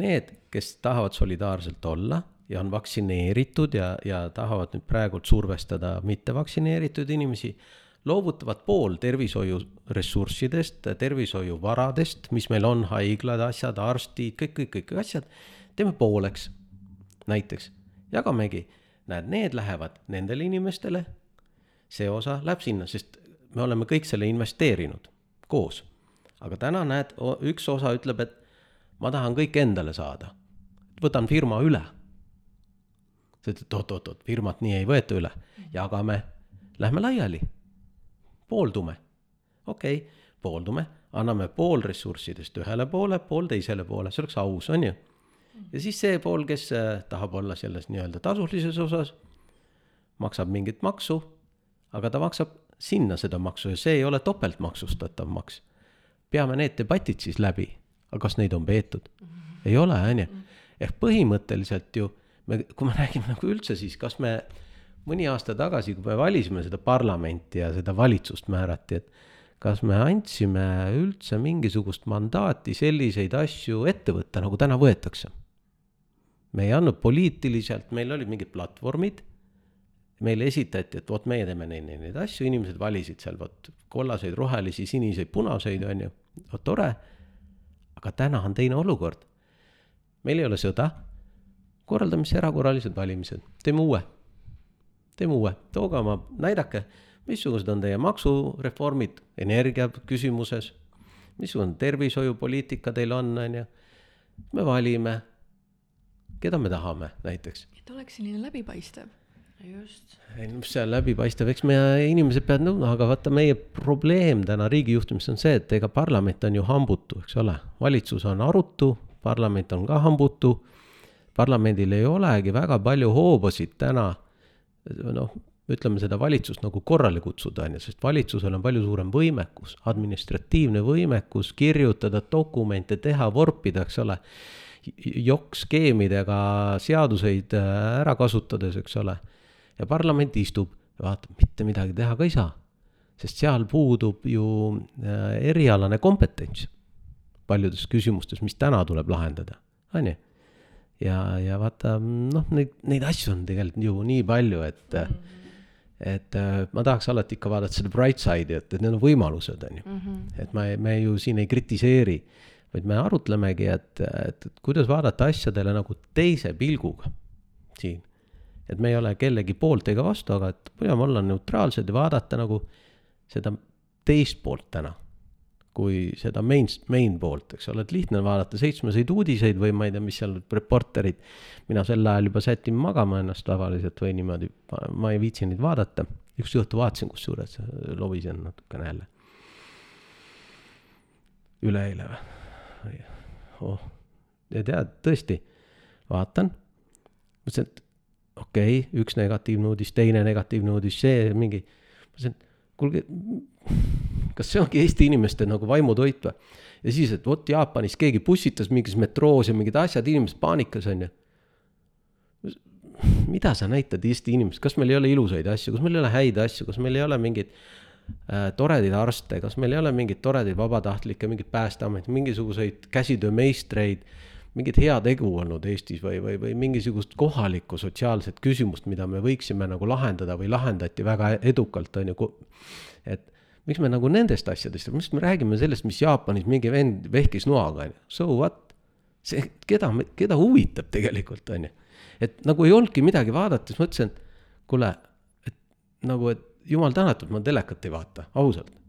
[SPEAKER 2] need, kes tahavad solidaarselt olla ja on vaktsineeritud ja, ja tahavad nüüd praegult survestada mittevaktsineeritud inimesi loovutavad pool tervishoiuressurssidest, tervishoiuvaradest, mis meil on, haiglad, asjad, arstid, kõik, kõik, kõik asjad, teeme pooleks. näiteks jagamegi, näed, need lähevad nendele inimestele, see osa läheb sinna, sest me oleme kõik selle investeerinud koos. aga täna näed, üks osa ütleb, et ma tahan kõik endale saada, võtan firma üle. sa ütled, oot-oot-oot, firmat nii ei võeta üle, jagame, lähme laiali pooldume. okei okay,, pooldume, anname pool ressurssidest ühele poole, pool teisele poole, see oleks aus, on ju. Ja siis see pool, kes äh, tahab olla selles nii-öelda tasulises osas, maksab mingit maksu, aga ta maksab sinna seda maksu ja see ei ole topeltmaksustatav maks. peame need debatid siis läbi, aga kas neid on peetud? ei ole, on ju. ehk põhimõtteliselt ju me, kui me räägime nagu üldse, siis kas me mõni aasta tagasi, kui me valisime seda parlamenti ja seda valitsust määrati, et kas me andsime üldse mingisugust mandaati selliseid asju ette võtta, nagu täna võetakse? me ei andnud poliitiliselt, meil olid mingid platvormid, meile esitati, et vot meie teeme neid, neid, neid asju, inimesed valisid seal vot kollaseid, rohelisi, siniseid, punaseid, on ju, vot tore. aga täna on teine olukord. meil ei ole sõda, korraldame siis erakorralised valimised, teeme uue teeme uue, tooge oma, näidake, missugused on teie maksureformid energia küsimuses, missugune tervishoiupoliitika teil on, on ju. me valime, keda me tahame näiteks.
[SPEAKER 3] et oleks selline läbipaistev.
[SPEAKER 1] just.
[SPEAKER 2] ei no mis seal läbipaistev, eks meie inimesed peavad nõudma, aga vaata, meie probleem täna riigi juhtimises on see, et ega parlament on ju hambutu, eks ole, valitsus on arutu, parlament on ka hambutu. parlamendil ei olegi väga palju hoobasid täna noh, ütleme seda valitsust nagu korrale kutsuda, on ju, sest valitsusel on palju suurem võimekus, administratiivne võimekus kirjutada dokumente, teha, vorpida, eks ole. jokk-skeemidega seaduseid äh, ära kasutades, eks ole. ja parlament istub ja vaatab, mitte midagi teha ka ei saa. sest seal puudub ju äh, erialane kompetents paljudes küsimustes, mis täna tuleb lahendada, on ju ja, ja vaata noh, neid, neid asju on tegelikult ju nii palju, et mm, -hmm. Et äh, ma tahaks alati ikka vaadata seda bright side'i, et, et need on võimalused, on ju mm. -hmm. et me, me ju siin ei kritiseeri, vaid me arutlemegi, et, et, et kuidas vaadata asjadele nagu teise pilguga siin. et me ei ole kellegi poolt ega vastu, aga et püüame olla neutraalsed ja vaadata nagu seda teist poolt täna kui seda main, main poolt, eks ole, et lihtne on vaadata seitsmeseid uudiseid või ma ei tea, mis seal reporterid. mina sel ajal juba sätin magama ennast tavaliselt või niimoodi, ma ei viitsi neid vaadata. üks õhtu vaatasin kusjuures, lobisen natukene jälle. üleeile või? oh, ja tead, tõesti, vaatan, mõtlesin, et okei okay,, üks negatiivne uudis, teine negatiivne uudis, see mingi, mõtlesin, kuulge kas see ongi Eesti inimeste nagu vaimutoit või? ja siis, et vot Jaapanis keegi pussitas mingis metroos ja mingid asjad, inimesed paanikas on ju. mida sa näitad Eesti inimesest, kas meil ei ole ilusaid asju, kas meil ei ole häid asju, kas meil ei ole mingeid äh, toredaid arste, kas meil ei ole mingeid toredaid vabatahtlikke, mingeid päästeameteid, mingisuguseid käsitöömeistreid mingit heategu olnud Eestis või, või, või mingisugust kohalikku sotsiaalset küsimust, mida me võiksime nagu lahendada või lahendati väga edukalt, on ju. et miks me nagu nendest asjadest, miks me räägime sellest, mis Jaapanis mingi vend vehkis noaga, on ju, so what? see, keda, keda huvitab tegelikult, on ju. et nagu ei olnudki midagi vaadata, siis mõtlesin, et kuule, et nagu, et jumal tänatud, ma telekat ei vaata, ausalt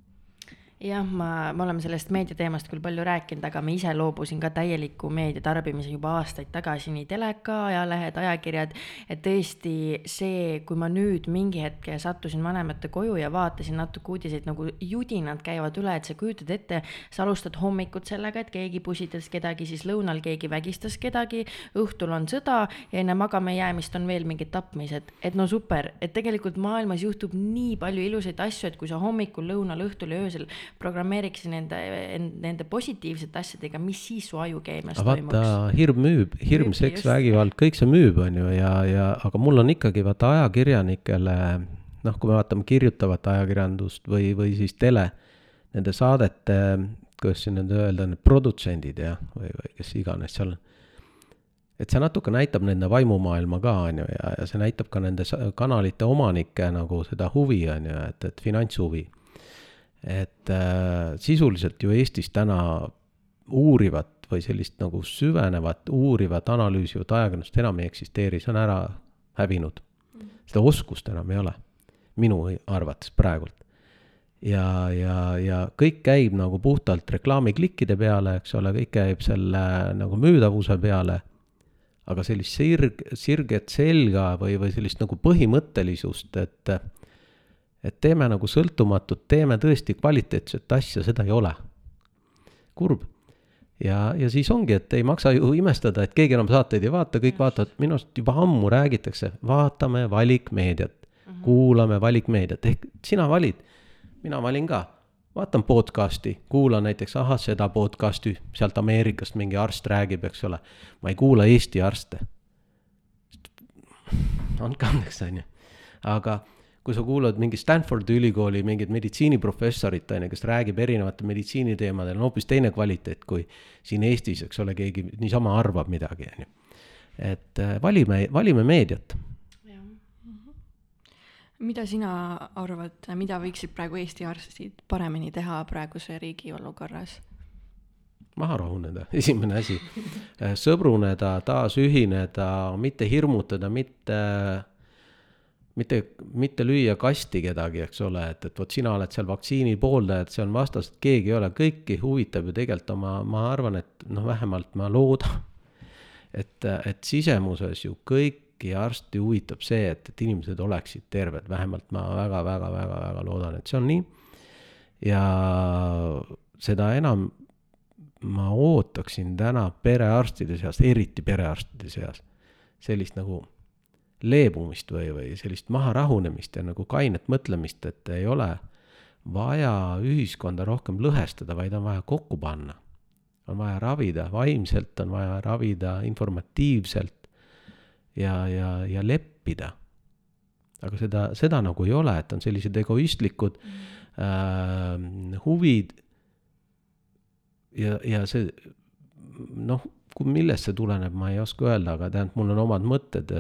[SPEAKER 1] jah, ma, me oleme sellest meediateemast küll palju rääkinud, aga ma ise loobusin ka täieliku meedia tarbimise juba aastaid tagasi, nii teleka, ajalehed, ajakirjad. et tõesti see, kui ma nüüd mingi hetk sattusin vanemate koju ja vaatasin natuke uudiseid, nagu judinad käivad üle, et sa kujutad ette, sa alustad hommikut sellega, et keegi pusitas kedagi, siis lõunal keegi vägistas kedagi, õhtul on sõda ja enne magama jäämist on veel mingid tapmised, et no super, et tegelikult maailmas juhtub nii palju ilusaid asju, et kui sa hommikul, lõunal, õhtul ja öösel programmeeriks nende, nende positiivsete asjadega, mis siis su ajukeemias toimuks.
[SPEAKER 2] vaata, hirm müüb, hirm, seks, vägivald, kõik see müüb, on ju, ja, ja aga mul on ikkagi vaata ajakirjanikele, noh, kui me vaatame kirjutavat ajakirjandust või, või siis tele, nende saadete, kuidas siin nüüd öelda, need produtsendid jah, või, või kes iganes seal on et see natuke näitab nende vaimumaailma ka, on ju, ja, ja see näitab ka nende kanalite omanike nagu seda huvi, on ju, et, et finantshuvi. Et äh, sisuliselt ju Eestis täna uurivat või sellist nagu süvenevat, uurivat, analüüsivat ajakirjandust enam ei eksisteeri, see on ära hävinud. seda oskust enam ei ole, minu arvates praegult. ja, ja, ja kõik käib nagu puhtalt reklaamiklikkide peale, eks ole, kõik käib selle nagu müüdavuse peale aga sellist sirg, sirget selga või, või sellist nagu põhimõttelisust, et et teeme nagu sõltumatut, teeme tõesti kvaliteetset asja, seda ei ole. kurb. ja, ja siis ongi, et ei maksa ju imestada, et keegi enam saateid ei vaata, kõik vaatavad, minu arust juba ammu räägitakse, vaatame valikmeediat mm, -hmm. kuulame valikmeediat, ehk sina valid, mina valin ka vaatan podcast'i, kuulan näiteks, ahah, seda podcast'i, sealt Ameerikast mingi arst räägib, eks ole. ma ei kuula Eesti arste. andke andeks, on ju. aga kui sa kuulad mingi Stanfordi ülikooli mingit meditsiiniprofessorit, on ju, kes räägib erinevate meditsiiniteemadel, on hoopis teine kvaliteet kui siin Eestis, eks ole, keegi niisama arvab midagi, on ju. et äh, valime, valime meediat
[SPEAKER 3] mida sina arvad, mida võiksid praegu Eesti arstid paremini teha praeguse riigi olukorras?
[SPEAKER 2] maha rahuneda, esimene asi. sõbruneda, taasühineda, mitte hirmutada, mitte, mitte, mitte lüüa kasti kedagi, eks ole, et, et vot sina oled seal vaktsiini pooldaja, et see on vastas, et keegi ei ole, kõiki huvitab ju tegelikult oma, ma arvan, et noh, vähemalt ma loodan, et, et sisemuses ju kõiki arsti huvitab see, et, et inimesed oleksid terved, vähemalt ma väga-väga-väga-väga loodan, et see on nii. ja seda enam ma ootaksin täna perearstide seas, eriti perearstide seas, sellist nagu leebumist või, või sellist maharahunemist ja nagu kainet mõtlemist, et ei ole vaja ühiskonda rohkem lõhestada, vaid on vaja kokku panna. on vaja ravida vaimselt, on vaja ravida informatiivselt ja, ja, ja leppida. aga seda, seda nagu ei ole, et on sellised egoistlikud äh, huvid ja, ja see noh, millest see tuleneb, ma ei oska öelda, aga tähendab, mul on omad mõtted.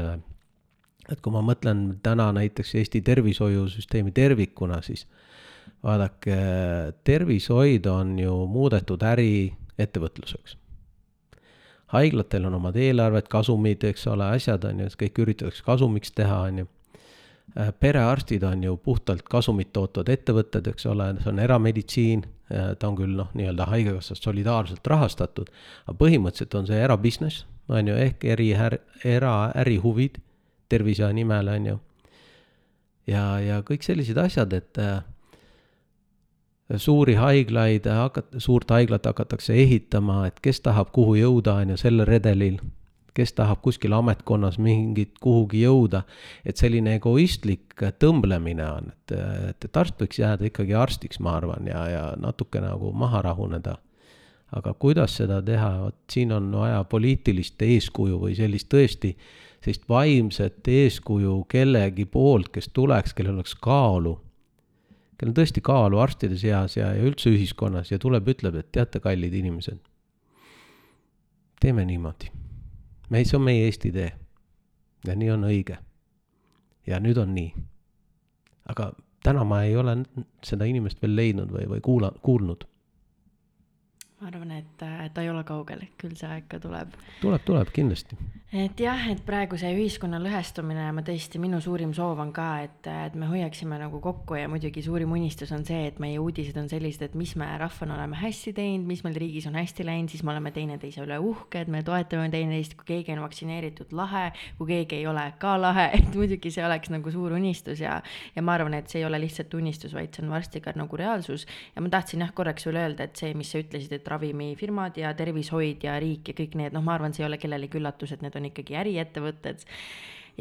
[SPEAKER 2] Et kui ma mõtlen täna näiteks Eesti tervishoiusüsteemi tervikuna, siis vaadake, tervishoid on ju muudetud äriettevõtluseks. haiglatel on omad eelarved, kasumid, eks ole, asjad on ju, kõik üritatakse kasumiks teha, on ju perearstid on ju puhtalt kasumit tootvad ettevõtted, eks ole, see on erameditsiin, ta on küll noh, nii-öelda haigekassast solidaarselt rahastatud, aga põhimõtteliselt on see erabusiness, on ju, ehk eri, eraärihuvid tervise nimel, on ju. ja, ja kõik sellised asjad, et äh, suuri haiglaid hakat-, suurt haiglat hakatakse ehitama, et kes tahab kuhu jõuda, on ju, sellel redelil kes tahab kuskil ametkonnas mingit kuhugi jõuda, et selline egoistlik tõmblemine on, et, et, et arst võiks jääda ikkagi arstiks, ma arvan, ja, ja natuke nagu maha rahuneda. aga kuidas seda teha, vot siin on vaja poliitilist eeskuju või sellist tõesti, sellist vaimset eeskuju kellegi poolt, kes tuleks, kellel oleks kaalu, kellel on tõesti kaalu arstide seas ja, ja üldse ühiskonnas ja tuleb, ütleb, et teate, kallid inimesed, teeme niimoodi me, see on meie Eesti tee. ja nii on õige. ja nüüd on nii. aga täna ma ei ole seda inimest veel leidnud või, või kuula-, kuulnud.
[SPEAKER 1] Ma arvan, et ta ei ole kaugel, küll see aeg ka tuleb.
[SPEAKER 2] tuleb, tuleb kindlasti.
[SPEAKER 1] et jah, et praegu see ühiskonna lõhestumine, ma tõesti, minu suurim soov on ka, et, et me hoiaksime nagu kokku ja muidugi suurim unistus on see, et meie uudised on sellised, et mis me rahvana oleme hästi teinud, mis meil riigis on hästi läinud, siis me oleme teineteise üle uhked, me toetame teineteist, kui keegi on vaktsineeritud, lahe, kui keegi ei ole, ka lahe, et muidugi see oleks nagu suur unistus ja, ja ma arvan, et see ei ole lihtsalt unistus, vaid see on varsti ka nagu reaalsus. ja ma tahtsin jah, korraks veel öelda, et see, mis sa ütlesid, et ravimifirmad ja tervishoid ja riik ja kõik need, noh, ma arvan, see ei ole kellelegi üllatus, et need on ikkagi äriettevõtted.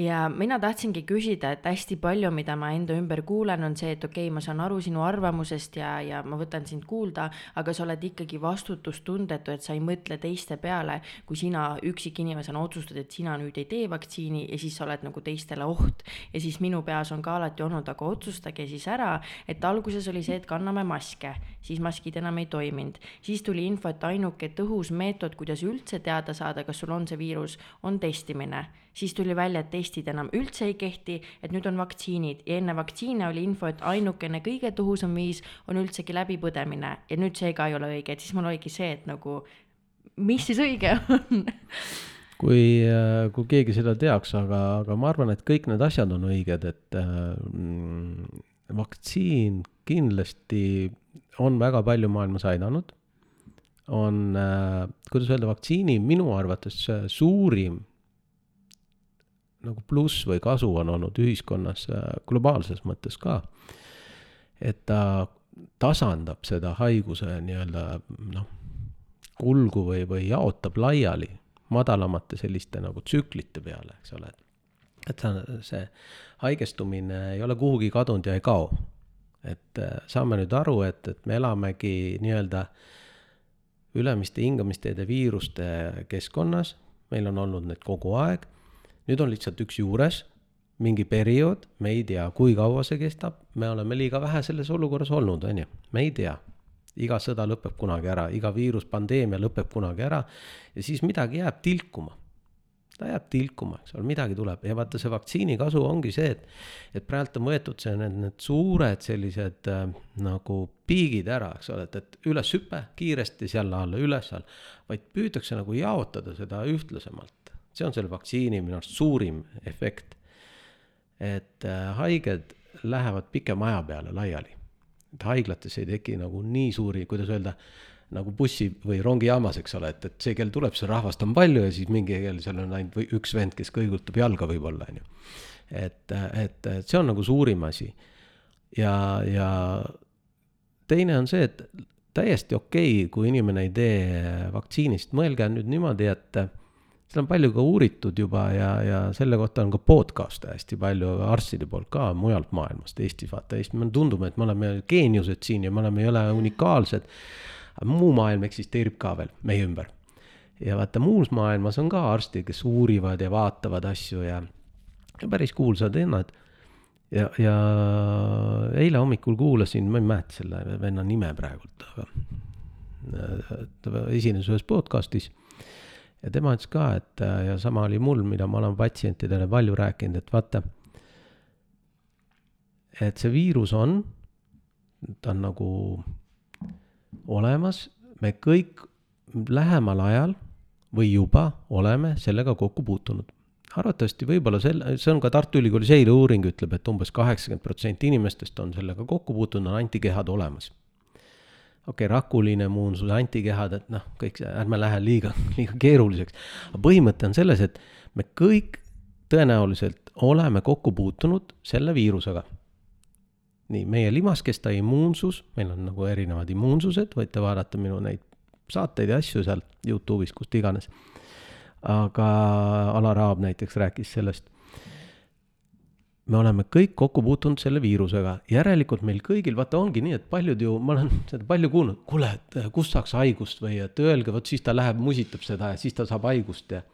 [SPEAKER 1] Ja mina tahtsingi küsida, et hästi palju, mida ma enda ümber kuulen, on see, et okei okay,, ma saan aru sinu arvamusest ja, ja ma võtan sind kuulda, aga sa oled ikkagi vastutustundetu, et sa ei mõtle teiste peale, kui sina üksikinimesena otsustad, et sina nüüd ei tee vaktsiini ja siis sa oled nagu teistele oht. ja siis minu peas on ka alati olnud, aga otsustage siis ära, et alguses oli see, et kanname maske, siis maskid enam ei toiminud, siis tuli info, et ainuke tõhus meetod, kuidas üldse teada saada, kas sul on see viirus, on testimine siis tuli välja, et testid enam üldse ei kehti, et nüüd on vaktsiinid. Ja enne vaktsiine oli info, et ainukene kõige tõhusam viis on üldsegi läbipõdemine. Ja nüüd see ka ei ole õige, et siis mul oligi see, et nagu mis siis õige on?
[SPEAKER 2] Kui, äh, kui keegi seda teaks, aga, aga ma arvan, et kõik need asjad on õiged, et äh, vaktsiin kindlasti on väga palju maailmas aidanud. on äh,, kuidas öelda, vaktsiini minu arvates suurim nagu pluss või kasu on olnud ühiskonnas äh, globaalses mõttes ka. et ta tasandab seda haiguse nii-öelda noh, kulgu või, või jaotab laiali madalamate selliste nagu tsüklite peale, eks ole. et see haigestumine ei ole kuhugi kadunud ja ei kao. et äh, saame nüüd aru, et, et me elamegi nii-öelda ülemiste hingamisteede viiruste keskkonnas, meil on olnud need kogu aeg nüüd on lihtsalt üks juures, mingi periood, me ei tea, kui kaua see kestab, me oleme liiga vähe selles olukorras olnud, on ju, me ei tea. iga sõda lõpeb kunagi ära, iga viiruspandeemia lõpeb kunagi ära ja siis midagi jääb tilkuma. ta jääb tilkuma, eks ole, midagi tuleb. Ja vaata, see vaktsiini kasu ongi see, et, et praegu on võetud see, need, need suured sellised äh, nagu piigid ära, eks ole, et, et üles hüpe kiiresti, jälle alla, üles-alla, vaid püütakse nagu jaotada seda ühtlasemalt see on selle vaktsiini minu arust suurim efekt. et äh, haiged lähevad pikema aja peale laiali. et haiglates ei teki nagu nii suuri, kuidas öelda, nagu bussi või rongijaamas, eks ole, et, et see kell tuleb, see rahvast on palju ja siis mingi kell seal on ainult või üks vend, kes kõigutab jalga võib-olla, on ju. et, et, et see on nagu suurim asi. ja, ja teine on see, et täiesti okei okay,, kui inimene ei tee vaktsiinist, mõelge nüüd niimoodi, et seda on palju ka uuritud juba ja, ja selle kohta on ka podcast'e hästi palju arstide poolt ka mujalt maailmast, Eestis, vaata Eesti, mulle tundub, et me oleme geeniused siin ja me oleme, ei ole unikaalsed. muu maailm eksisteerib ka veel meie ümber. ja vaata, muus maailmas on ka arstid, kes uurivad ja vaatavad asju ja, ja päris kuulsad vennad. ja, ja eile hommikul kuulasin, ma ei mäleta selle venna nime praegult, aga ta esines ühes podcast'is ja tema ütles ka, et äh, ja sama oli mul, mida ma olen patsientidele palju rääkinud, et vaata, et see viirus on, ta on nagu olemas, me kõik lähemal ajal või juba oleme sellega kokku puutunud. arvatavasti võib-olla selle, see on ka Tartu Ülikooli seireuuring ütleb, et umbes kaheksakümmend protsenti inimestest on sellega kokku puutunud, on antikehad olemas okei okay,, rakuline immuunsus, antikehad, et noh, kõik see, ärme lähe liiga, liiga keeruliseks. aga põhimõte on selles, et me kõik tõenäoliselt oleme kokku puutunud selle viirusega. nii, meie limaskesta immuunsus, meil on nagu erinevad immuunsused, võite vaadata minu neid saateid ja asju seal Youtube'is, kust iganes. aga Alar Aab näiteks rääkis sellest me oleme kõik kokku puutunud selle viirusega, järelikult meil kõigil, vaata, ongi nii, et paljud ju, ma olen seda palju kuulnud, kuule, et äh, kust saaks haigust või et öelge, vot siis ta läheb, musitab seda ja siis ta saab haigust ja.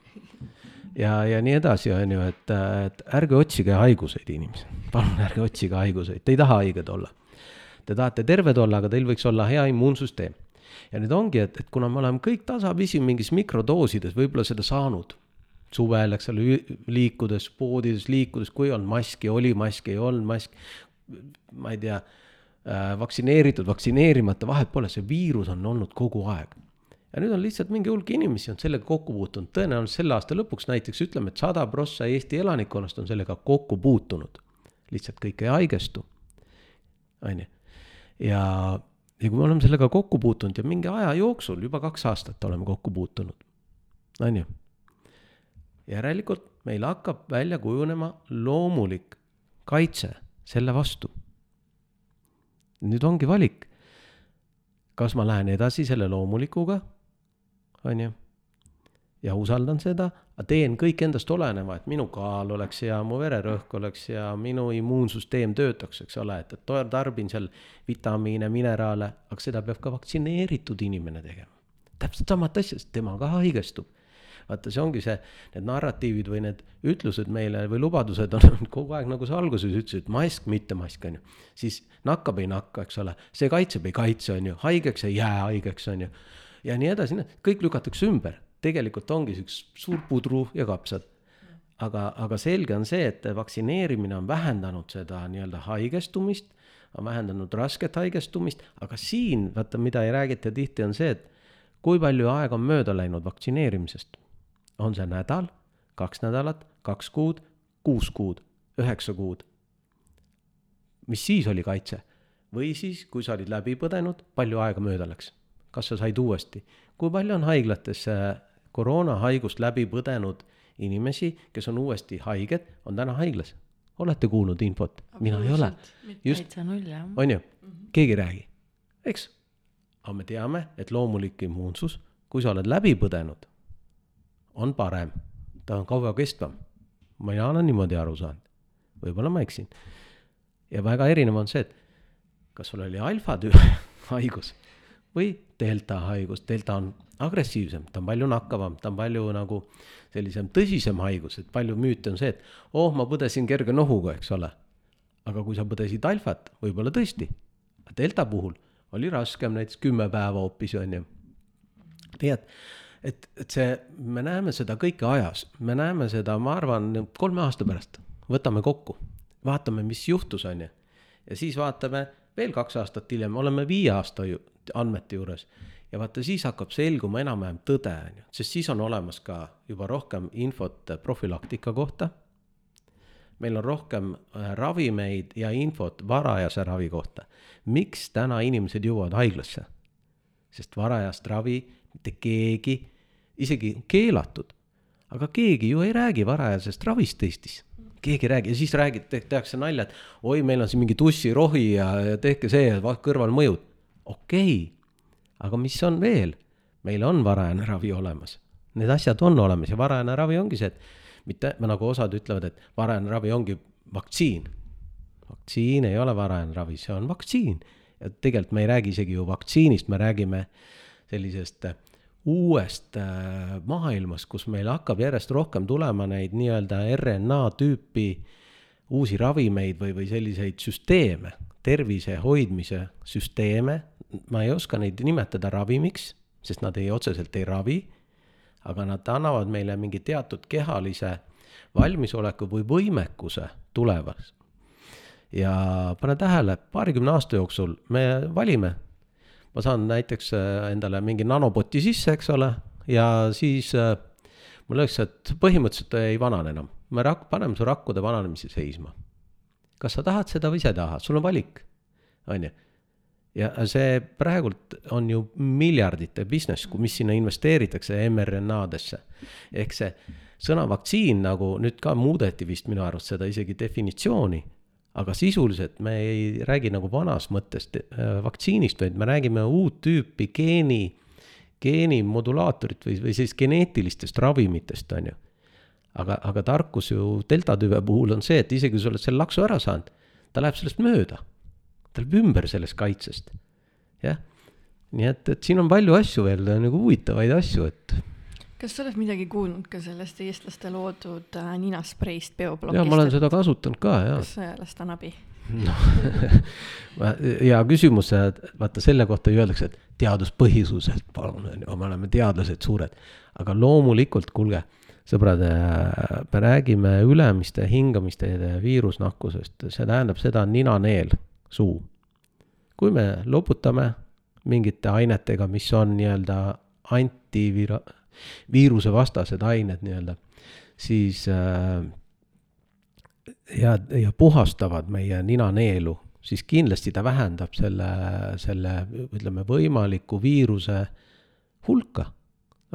[SPEAKER 2] ja, ja nii edasi, on ju, et, et ärge otsige haiguseid, inimesed, palun ärge otsige haiguseid, te ei taha haiged olla. Te tahate terved olla, aga teil võiks olla hea immuunsüsteem. ja nüüd ongi, et, et kuna me oleme kõik tasapisi mingis mikrodoosides võib-olla seda saanud suvel, eks ole, liikudes, poodides liikudes, kui on maski, oli maski, ei olnud mask, ma ei tea, äh, vaktsineeritud, vaktsineerimata, vahet pole, see viirus on olnud kogu aeg. ja nüüd on lihtsalt mingi hulk inimesi on sellega kokku puutunud, tõenäoliselt selle aasta lõpuks näiteks ütleme, et sada prossa Eesti elanikkonnast on sellega kokku puutunud. lihtsalt kõik ei haigestu, on ju. ja, ja kui me oleme sellega kokku puutunud ja mingi aja jooksul, juba kaks aastat oleme kokku puutunud, on ju järelikult meil hakkab välja kujunema loomulik kaitse selle vastu. nüüd ongi valik. kas ma lähen edasi selle loomulikuga, on ju, ja usaldan seda, teen kõik endast oleneva, et minu kaal oleks hea, mu vererõhk oleks hea, minu immuunsüsteem töötaks, eks ole, et, et tarbin seal vitamiine, mineraale, aga seda peab ka vaktsineeritud inimene tegema. täpselt samat asja, sest tema ka haigestub. Vaata, see ongi see, need narratiivid või need ütlused meile või lubadused on kogu aeg, nagu sa alguses ütlesid, mask, mitte mask, on ju. siis nakkab, ei nakka, eks ole, see kaitseb, ei kaitse, on ju, haigeks ei jää haigeks, on ju. ja nii edasi, kõik lükatakse ümber tegelikult ongi üks suur pudru ja kapsad. aga, aga selge on see, et vaktsineerimine on vähendanud seda nii-öelda haigestumist, on vähendanud rasket haigestumist, aga siin, vaata, mida ei räägita tihti, on see, et kui palju aega on mööda läinud vaktsineerimisest. On see nädal, kaks nädalat, kaks kuud, kuus kuud, üheksa kuud. mis siis oli kaitse? või siis, kui sa olid läbi põdenud, palju aega mööda läks? kas sa said uuesti? kui palju on haiglates koroonahaigust läbi põdenud inimesi, kes on uuesti haiged, on täna haiglas. olete kuulnud infot? mina ei ole.
[SPEAKER 1] just,
[SPEAKER 2] on ju, keegi ei räägi, eks. aga me teame, et loomulik immuunsus, kui sa oled läbi põdenud, on parem, ta on kauakestvam. mina olen niimoodi aru saanud, võib-olla ma eksin. ja väga erinev on see, et kas sul oli alfa tüü haigus või delta haigus, delta on agressiivsem, ta on palju nakkavam, ta on palju nagu sellisem tõsisem haigus, et palju müüte on see, et oh, ma põdesin kerge nohuga, eks ole. aga kui sa põdesid alfat, võib-olla tõesti, delta puhul oli raskem, näiteks kümme päeva hoopis, on ju. tead, et, et see, me näeme seda kõike ajas, me näeme seda, ma arvan, kolme aasta pärast, võtame kokku, vaatame, mis juhtus, on ju. ja siis vaatame veel kaks aastat hiljem, oleme viie aasta ju andmete juures ja vaata, siis hakkab selguma enam-vähem tõde, on ju, sest siis on olemas ka juba rohkem infot profülaktika kohta. meil on rohkem äh, ravimeid ja infot varajase ravi kohta. miks täna inimesed jõuavad haiglasse? sest varajast ravi mitte keegi, isegi keelatud, aga keegi ju ei räägi varajasest ravist Eestis keegi ei räägi ja siis räägid, tehakse nalja, et oi, meil on siin mingi tussirohi ja, ja tehke see kõrvalmõjud. okei okay aga mis on veel? meil on varajane ravi olemas. Need asjad on olemas ja varajane ravi ongi see, et mitte nagu osad ütlevad, et varajane ravi ongi vaktsiin. vaktsiin ei ole varajane ravi, see on vaktsiin. ja tegelikult me ei räägi isegi ju vaktsiinist, me räägime sellisest äh, uuest äh, maailmast, kus meil hakkab järjest rohkem tulema neid nii-öelda RNA tüüpi uusi ravimeid või, või selliseid süsteeme, tervise hoidmise süsteeme, ma ei oska neid nimetada ravimiks, sest nad ei otseselt ei ravi, aga nad annavad meile mingi teatud kehalise valmisoleku või võimekuse tulevas. ja pane tähele, paarikümne aasta jooksul me valime. Ma saan näiteks äh, endale mingi nanopoti sisse, eks ole, ja siis äh, mul öeldakse, et põhimõtteliselt ei vanane enam. me rak-, paneme su rakkude vananemise seisma. kas sa tahad seda või sa ei taha, sul on valik, on ju ja see praegult on ju miljardite business, mis sinna investeeritakse mRNA-desse. ehk see sõna vaktsiin nagu nüüd ka muudeti vist minu arust seda isegi definitsiooni. Aga sisuliselt me ei räägi nagu vanas mõttes äh, vaktsiinist, vaid me räägime uut tüüpi geeni, geenimodulaatorit või, või siis geneetilistest ravimitest, on ju. aga, aga tarkus ju delta tüve puhul on see, et isegi kui sa oled selle laksu ära saanud, ta läheb sellest mööda ta läheb ümber sellest kaitsest, jah. nii et, et siin on palju asju veel nagu huvitavaid asju, et.
[SPEAKER 3] Kas sa oled midagi kuulnud ka sellest eestlaste loodud äh, ninaspreist bioblokist?
[SPEAKER 2] jaa, ma olen seda kasutanud ka, jaa.
[SPEAKER 3] kas sellest on abi?
[SPEAKER 2] noh, hea küsimus, vaata selle kohta ju öeldakse, et teaduspõhisuselt, palun, on ju, me oleme teadlased suured. aga loomulikult, kuulge, sõbrad, äh, me räägime ülemiste hingamisteede viirusnakkusest, see tähendab seda ninaneel suu. kui me loputame mingite ainetega, mis on nii-öelda antivira-, viirusevastased ained nii-öelda, siis äh, ja, ja puhastavad meie ninaneelu, siis kindlasti ta vähendab selle, selle ütleme, võimaliku viiruse hulka,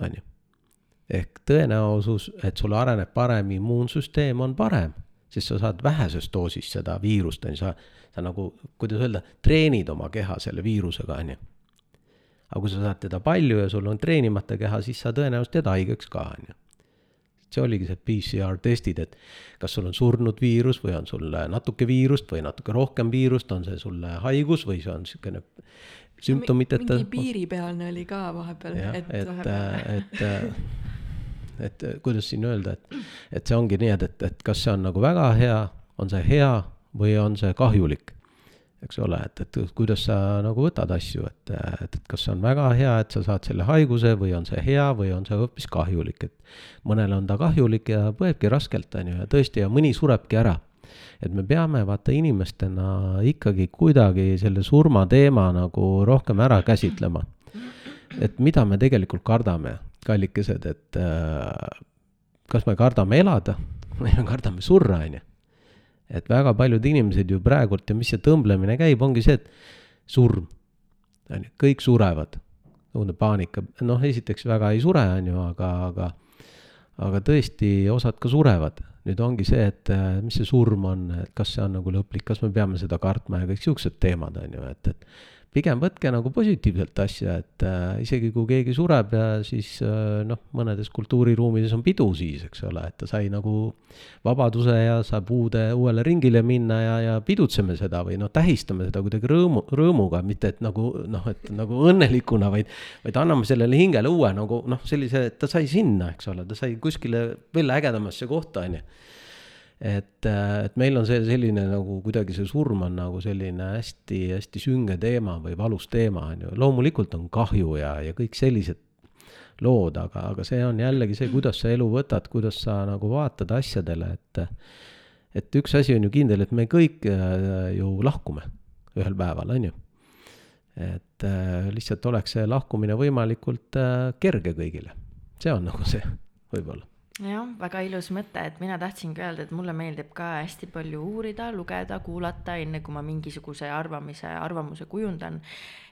[SPEAKER 2] on ju. ehk tõenäosus, et sul areneb parem immuunsüsteem, on parem, sest sa saad väheses doosis seda viirust, on ju, sa sa nagu, kuidas öelda, treenid oma keha selle viirusega, on ju. Aga kui sa saad teda palju ja sul on treenimata keha, siis sa tõenäoliselt jääd haigeks ka, on ju see oligi see PCR testid, et kas sul on surnud viirus või on sul natuke viirust või natuke rohkem viirust, on see sul haigus või see on niisugune sümptomiteta.
[SPEAKER 3] mingi piiripealne oli ka vahepeal,
[SPEAKER 2] et, et, vahepeal. et, et, et kuidas siin öelda, et, et see ongi nii, et, et, et kas see on nagu väga hea, on see hea või on see kahjulik eks ole, et, et kuidas sa nagu võtad asju, et, et, et kas see on väga hea, et sa saad selle haiguse või on see hea või on see hoopis kahjulik, et mõnele on ta kahjulik ja põebki raskelt, on ju, ja tõesti, ja mõni surebki ära. et me peame vaata inimestena ikkagi kuidagi selle surma teema nagu rohkem ära käsitlema. et mida me tegelikult kardame, kallikesed, et äh, kas me kardame elada või me kardame surra, on ju et väga paljud inimesed ju praegult ja mis see tõmblemine käib, ongi see, et surm, on ju, kõik surevad. õudne paanika, noh, esiteks väga ei sure, on ju, aga, aga, aga tõesti, osad ka surevad. nüüd ongi see, et mis see surm on, et kas see on nagu lõplik, kas me peame seda kartma ja kõik siuksed teemad, on ju, et, et pigem võtke nagu positiivselt asja, et äh, isegi kui keegi sureb ja siis äh, noh, mõnedes kultuuriruumides on pidu siis, eks ole, et ta sai nagu vabaduse ja saab uude, uuele ringile minna ja, ja pidutseme seda või noh, tähistame seda kuidagi rõõmu, rõõmuga, mitte et nagu noh, et nagu õnnelikuna, vaid, vaid anname sellele hingele uue nagu noh, sellise, et ta sai sinna, eks ole, ta sai kuskile veel ägedamasse kohta, on ju et, äh, et meil on see selline nagu kuidagi see surm on nagu selline hästi-hästi sünge teema või valus teema, on ju, loomulikult on kahju ja, ja kõik sellised lood, aga, aga see on jällegi see, kuidas sa elu võtad, kuidas sa nagu vaatad asjadele, et et üks asi on ju kindel, et me kõik äh, ju lahkume ühel päeval, on ju. et äh, lihtsalt oleks see lahkumine võimalikult kerge kõigile, see on nagu see võib-olla
[SPEAKER 1] jah, väga ilus mõte, et mina tahtsingi öelda, et mulle meeldib ka hästi palju uurida, lugeda, kuulata, enne kui ma mingisuguse arvamise, arvamuse kujundan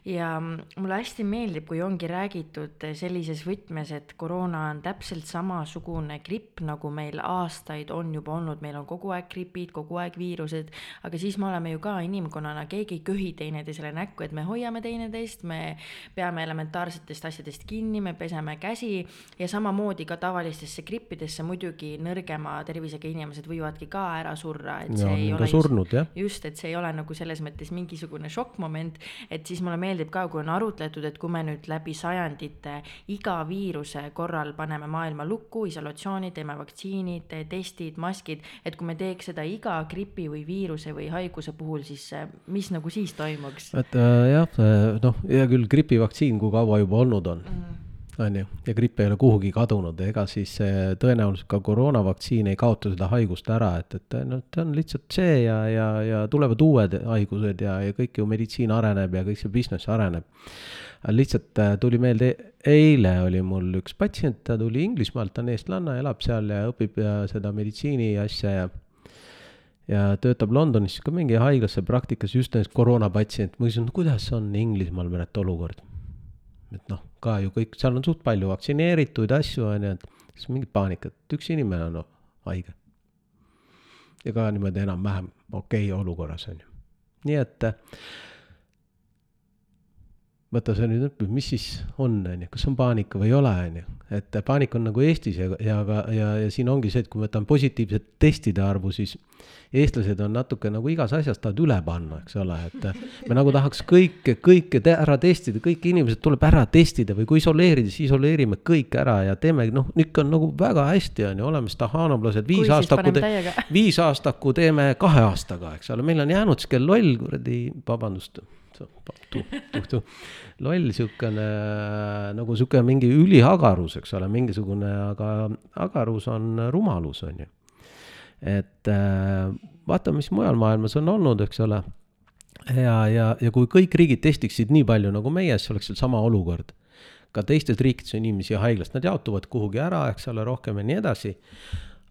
[SPEAKER 1] ja mulle hästi meeldib, kui ongi räägitud sellises võtmes, et koroona on täpselt samasugune gripp, nagu meil aastaid on juba olnud, meil on kogu aeg gripid, kogu aeg viirused, aga siis me oleme ju ka inimkonnana, keegi ei köhi teineteisele näkku, et me hoiame teineteist, me peame elementaarsetest asjadest kinni, me peseme käsi ja samamoodi ka tavalistesse grippidesse muidugi nõrgema tervisega inimesed võivadki ka ära surra, et see ja, ei ole
[SPEAKER 2] surnud, just,
[SPEAKER 1] just, et see ei ole nagu selles mõttes mingisugune šokkmoment, et siis mulle meeldib meeldib ka, kui on arutletud, et kui me nüüd läbi sajandite iga viiruse korral paneme maailma lukku, isolatsiooni, teeme vaktsiinid, testid, maskid, et kui me teeks seda iga gripi või viiruse või haiguse puhul, siis äh, mis nagu siis toimuks?
[SPEAKER 2] et äh, jah, noh, hea küll, gripivaktsiin, kui kaua juba olnud on mm. -hmm on ju, ja gripp ei ole kuhugi kadunud, ega siis tõenäoliselt ka koroonavaktsiin ei kaota seda haigust ära, et, et noh, ta on lihtsalt see ja, ja, ja tulevad uued haigused ja, ja kõik ju meditsiin areneb ja kõik see business areneb. lihtsalt äh, tuli meelde, eile oli mul üks patsient, ta tuli Inglismaalt, ta on eestlanna, elab seal ja õpib ja seda meditsiini asja ja ja töötab Londonis ka mingi haiglasse praktikas just näiteks koroonapatsient, ma küsisin, no kuidas on Inglismaal praegu olukord et noh, ka ju kõik, seal on suht palju vaktsineerituid asju, on ju, et siis mingit paanikat, üks inimene on no, haige. ja ka niimoodi enam-vähem okei okay olukorras, on ju. nii et võta see nüüd, mis siis on, on ju, kas on paanika või ei ole, on ju. et paanika on nagu Eestis ja, ja ja, ja siin ongi see, et kui ma võtan positiivset testide arvu, siis eestlased on natuke nagu igas asjas tahavad üle panna, eks ole, et me nagu tahaks kõike, kõike te ära testida, kõik inimesed tuleb ära testida või kui isoleerida, siis isoleerime kõik ära ja teeme, noh, ikka on nagu väga hästi, on ju, oleme stahhanovlased, viis aastaku, viis aastaku teeme kahe aastaga, eks ole, meil on jäänud sihuke loll kuradi, vabandust loll siukene nagu sihuke mingi üliagarus, eks ole, mingisugune, aga agarus on rumalus, on ju. et äh, vaata, mis mujal maailmas on olnud, eks ole. ja, ja, ja kui kõik riigid testiksid nii palju nagu meie, siis oleks seal sama olukord. ka teistes riikides on inimesi haiglast, nad jaotuvad kuhugi ära, eks ole, rohkem ja nii edasi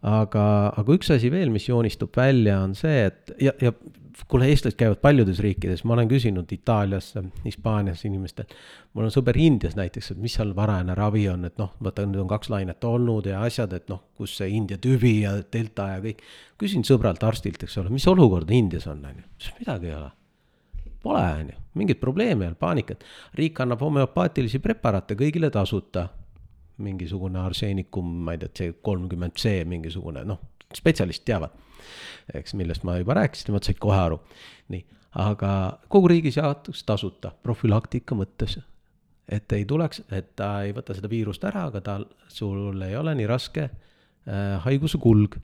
[SPEAKER 2] aga, aga üks asi veel, mis joonistub välja, on see, et ja, ja kuule, eestlased käivad paljudes riikides, ma olen küsinud Itaalias, Hispaanias inimestel. mul on sõber Indias näiteks, et mis seal varajane ravi on, et noh, vaata nüüd on kaks lainet olnud ja asjad, et noh, kus see India tüvi ja delta ja kõik. küsin sõbralt arstilt, eks ole, mis olukord Indias on, on ju, ütles midagi ei ole. Pole, on ju, mingit probleemi ei ole, paanikat. riik annab homöopaatilisi preparaate kõigile tasuta. mingisugune arseenikum, ma ei tea, C kolmkümmend C mingisugune, noh, spetsialistid teavad. Eks, millest ma juba rääkisin, nemad said kohe aru. nii, aga kogu riigis jaotus tasuta profülaktika mõttes et ei tuleks, et ta ei võta seda viirust ära, aga tal, sul ei ole nii raske äh, haiguse kulg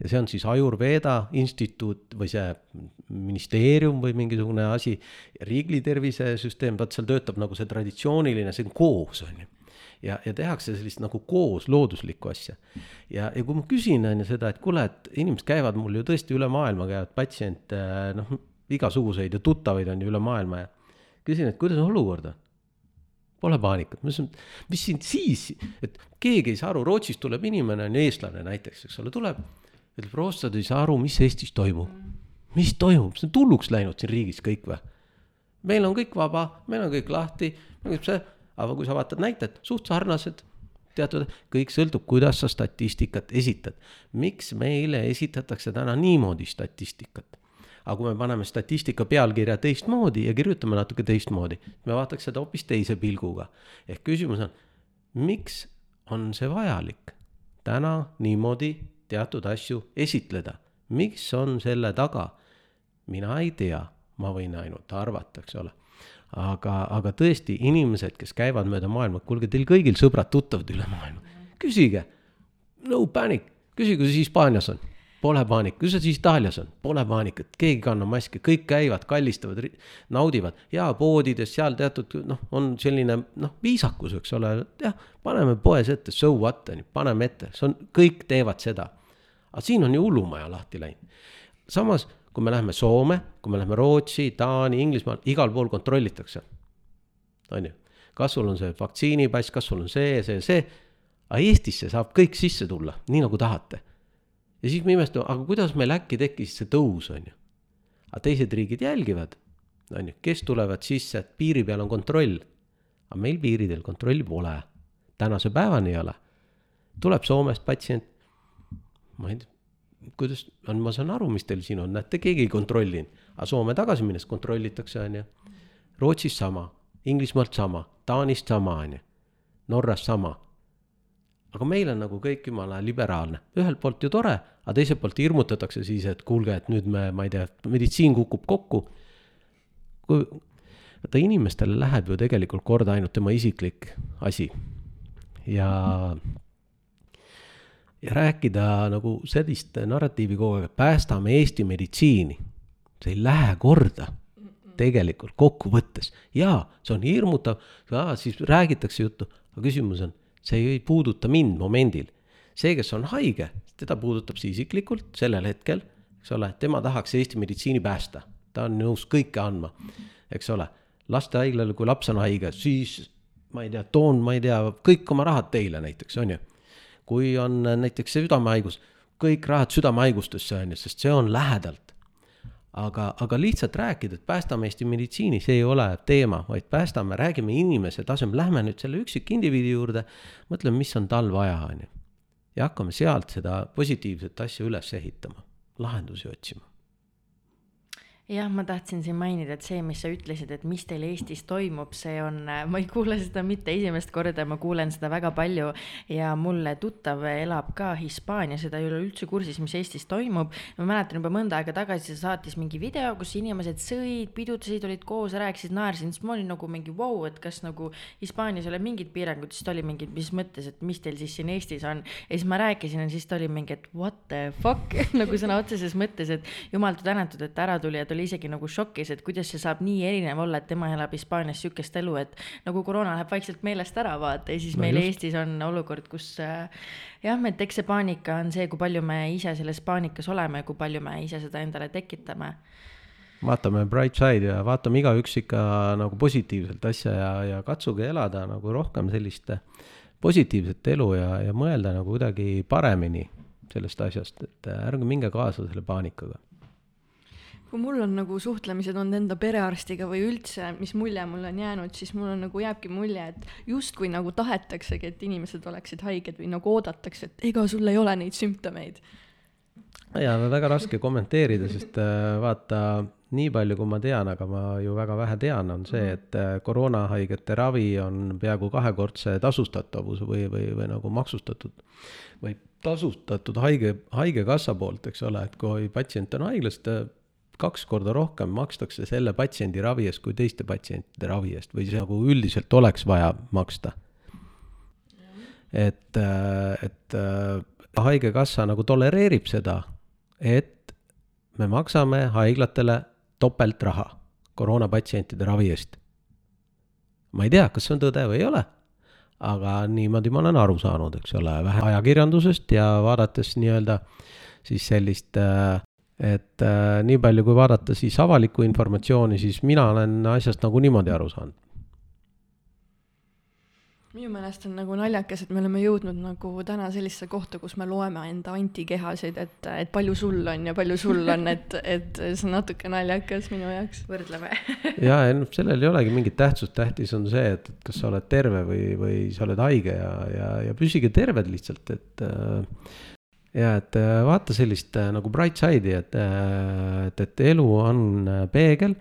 [SPEAKER 2] ja see on siis Ajurveda instituut või see ministeerium või mingisugune asi, riiklik tervisesüsteem, vot seal töötab nagu see traditsiooniline, see on koos, on ju. Ja, ja tehakse sellist nagu koos looduslikku asja. ja, ja kui ma küsin, on ju seda, et kuule, et inimesed käivad mul ju tõesti üle maailma, käivad patsiente, noh, igasuguseid ja tuttavaid on ju üle maailma ja küsin, et kuidas olukord on pole paanikat, ma ütlesin, mis sind siis, et keegi ei saa aru, Rootsist tuleb inimene, on eestlane näiteks, eks ole, tuleb ütleb, rootslased ei saa aru, mis Eestis toimub. mis toimub, see on hulluks läinud siin riigis kõik või? meil on kõik vaba, meil on kõik lahti, see, aga kui sa vaatad näitajad, suht sarnased. teatud, kõik sõltub, kuidas sa statistikat esitad. miks meile esitatakse täna niimoodi statistikat? aga kui me paneme statistika pealkirja teistmoodi ja kirjutame natuke teistmoodi, me vaataks seda hoopis teise pilguga. ehk küsimus on, miks on see vajalik täna niimoodi teatud asju esitleda. miks on selle taga? mina ei tea, ma võin ainult arvata, eks ole. Aga, aga tõesti, inimesed, kes käivad mööda maailma, kuulge, teil kõigil sõbrad-tuttavad üle maailma, küsige. No panic, küsige, kuidas Hispaanias on. Pole paanika, kuidas Itaalias on, pole paanikat, keegi ei kanna maski, kõik käivad, kallistavad, naudivad. Ja poodides seal teatud noh, on selline noh, viisakus, eks ole, jah, paneme poes ette, so what on ju, paneme ette, see on, kõik teevad seda. aga siin on ju hullumaja lahti läinud. samas, kui me läheme Soome, kui me läheme Rootsi, Taani, Inglismaal, igal pool kontrollitakse. on ju, kas sul on see vaktsiinipass, kas sul on see, see, see. aga Eestisse saab kõik sisse tulla, nii nagu tahate ja siis me imestame, aga kuidas meil äkki tekkis see tõus, on ju. aga teised riigid jälgivad, on ju, kes tulevad sisse, et piiri peal on kontroll. aga meil piiridel kontrolli pole, tänase päevani ei ole. tuleb Soomest patsient, ma ei tea, kuidas ma saan aru, mis teil siin on, näete, keegi ei kontrollinud, aga Soome tagasi minnes kontrollitakse, on ju. Rootsis sama, Inglismaalt sama, Taanist sama, on ju, Norras sama. Aga meil on nagu kõik jumala liberaalne, ühelt poolt ju tore, aga teiselt poolt hirmutatakse siis, et kuulge, et nüüd me, ma ei tea, meditsiin kukub kokku. kui, vaata inimestele läheb ju tegelikult korda ainult tema isiklik asi. Ja, ja rääkida nagu sellist narratiivi kogu aeg, et päästame Eesti meditsiini, see ei lähe korda tegelikult kokkuvõttes. jaa, see on hirmutav, siis räägitakse juttu, aga küsimus on see ei puuduta mind momendil. see, kes on haige, teda puudutab see isiklikult sellel hetkel, eks ole, tema tahaks Eesti meditsiini päästa, ta on nõus kõike andma, eks ole. lastehaiglale, kui laps on haige, siis ma ei tea, toon, ma ei tea, kõik oma rahad teile näiteks, on ju. Kui on näiteks südamehaigus, kõik rahad südamehaigustesse, on ju, sest see on lähedalt aga, aga lihtsalt rääkida, et päästame Eesti meditsiini, see ei ole teema, vaid päästame, räägime inimese tasemel, lähme nüüd selle üksikindiviidi juurde, mõtleme, mis on tal vaja, on ju. ja hakkame sealt seda positiivset asja üles ehitama, lahendusi otsima
[SPEAKER 1] jah, ma tahtsin siin mainida, et see, mis sa ütlesid, et mis teil Eestis toimub, see on, ma ei kuule seda mitte esimest korda, ma kuulen seda väga palju ja mulle tuttav elab ka Hispaanias ja ta ei ole üldse kursis, mis Eestis toimub. ma mäletan juba mõnda aega tagasi ta saatis mingi video, kus inimesed sõid, pidutasid, olid koos, rääkisid, naersid, siis ma olin nagu mingi vau wow,, et kas nagu Hispaanias ei ole mingid piirangud, siis ta oli mingi, mis mõttes, et mis teil siis siin Eestis on. ja siis ma rääkisin ja siis ta oli mingi, et what the fuck nagu sõna otseses mõttes, et jumal tänatud, et ära tuli ja ta oli isegi nagu šokis, et kuidas see saab nii erinev olla, et tema elab Hispaanias sihukest elu, et nagu koroona läheb vaikselt meelest ära, vaata, ja siis no meil just. Eestis on olukord, kus äh, jah, et eks see paanika on see, kui palju me ise selles paanikas oleme ja kui palju me ise seda endale tekitame.
[SPEAKER 2] Vaatame bright side ja vaatame igaüks ikka nagu positiivselt asja ja, ja katsuge elada nagu rohkem sellist positiivset elu ja, ja mõelda nagu kuidagi paremini sellest asjast, et ärge minge kaasa selle paanikaga
[SPEAKER 3] kui mul on nagu suhtlemised olnud enda perearstiga või üldse, mis mulje mul on jäänud, siis mul on nagu jääbki mulje, et justkui nagu tahetaksegi, et inimesed oleksid haiged või nagu oodatakse, et ega sul ei ole neid sümptomeid.
[SPEAKER 2] ja väga raske kommenteerida, sest äh, vaata nii palju, kui ma tean, aga ma ju väga vähe tean, on see, et äh, koroonahaigete ravi on peaaegu kahekordse tasustatavuse või, või, või nagu maksustatud või tasustatud haige, haigekassa poolt, eks ole, et kui patsient on haiglas, ta kaks korda rohkem makstakse selle patsiendi ravi eest kui teiste patsientide ravi eest või see nagu üldiselt oleks vaja maksta. et, et haigekassa nagu tolereerib seda, et me maksame haiglatele topeltraha koroonapatsientide ravi eest. ma ei tea, kas see on tõde või ei ole, aga niimoodi ma olen aru saanud, eks ole, vähe ajakirjandusest ja vaadates nii-öelda siis sellist äh, et äh, nii palju, kui vaadata siis avalikku informatsiooni, siis mina olen asjast nagu niimoodi aru saanud.
[SPEAKER 3] Minu meelest on nagu naljakas, et me oleme jõudnud nagu täna sellisesse kohta, kus me loeme enda antikehasid, et, et palju sul on ja palju sul on, et, et see on natuke naljakas minu jaoks.
[SPEAKER 1] võrdleme.
[SPEAKER 2] Ja, ja noh, sellel ei olegi mingit tähtsust, tähtis on see, et, et kas sa oled terve või, või sa oled haige ja, ja, ja püsige terved lihtsalt, et äh, ja et äh, vaata sellist äh, nagu bright side'i, et, et, et elu on peegel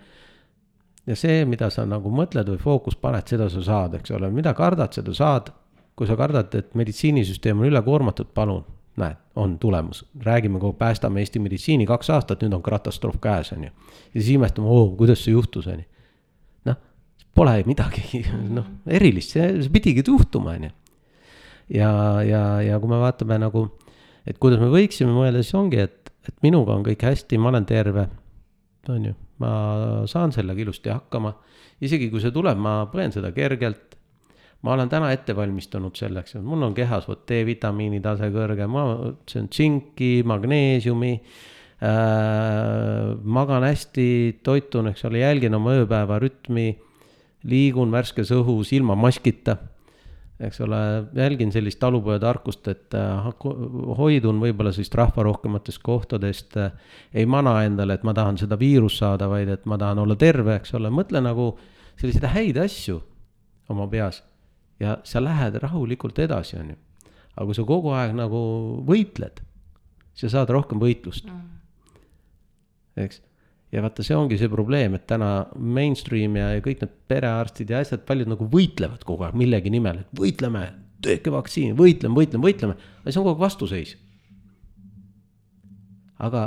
[SPEAKER 2] ja see, mida sa nagu mõtled või fookus paned, seda sa saad, eks ole, mida kardad, seda saad. kui sa kardad, et meditsiinisüsteem on ülekoormatud, palun, näed, on tulemus, räägime kogu, päästame Eesti meditsiini kaks aastat, nüüd on katastroof käes, on ju. ja siis imestame, oo, kuidas see juhtus, on ju. noh, pole midagi, noh, erilist, see, see pidigi juhtuma, on ju. ja, ja, ja kui me vaatame nagu, et kuidas me võiksime mõelda, siis ongi, et, et minuga on kõik hästi, ma olen terve, on ju ma saan sellega ilusti hakkama. isegi kui see tuleb, ma põen seda kergelt. ma olen täna ette valmistunud selleks, et mul on kehas vot D-vitamiini tase kõrge, ma söön tsinki, magneesiumi äh,. magan hästi, toitun, eks ole, jälgin oma ööpäeva rütmi, liigun värskes õhus ilma maskita eks ole, jälgin sellist talupojatarkust, et äh, hoidun võib-olla sellist rahvarohkematest kohtadest. Äh, ei mana endale, et ma tahan seda viirust saada, vaid et ma tahan olla terve, eks ole, mõtle nagu selliseid häid asju oma peas. ja sa lähed rahulikult edasi, on ju. aga kui sa kogu aeg nagu võitled, sa saad rohkem võitlust mm.. eks ja vaata, see ongi see probleem, et täna mainstream ja, ja kõik need perearstid ja asjad, paljud nagu võitlevad kogu aeg millegi nimel, et võitleme, tehke vaktsiini, võitleme, võitleme, võitleme, aga see on kogu aeg vastuseis. aga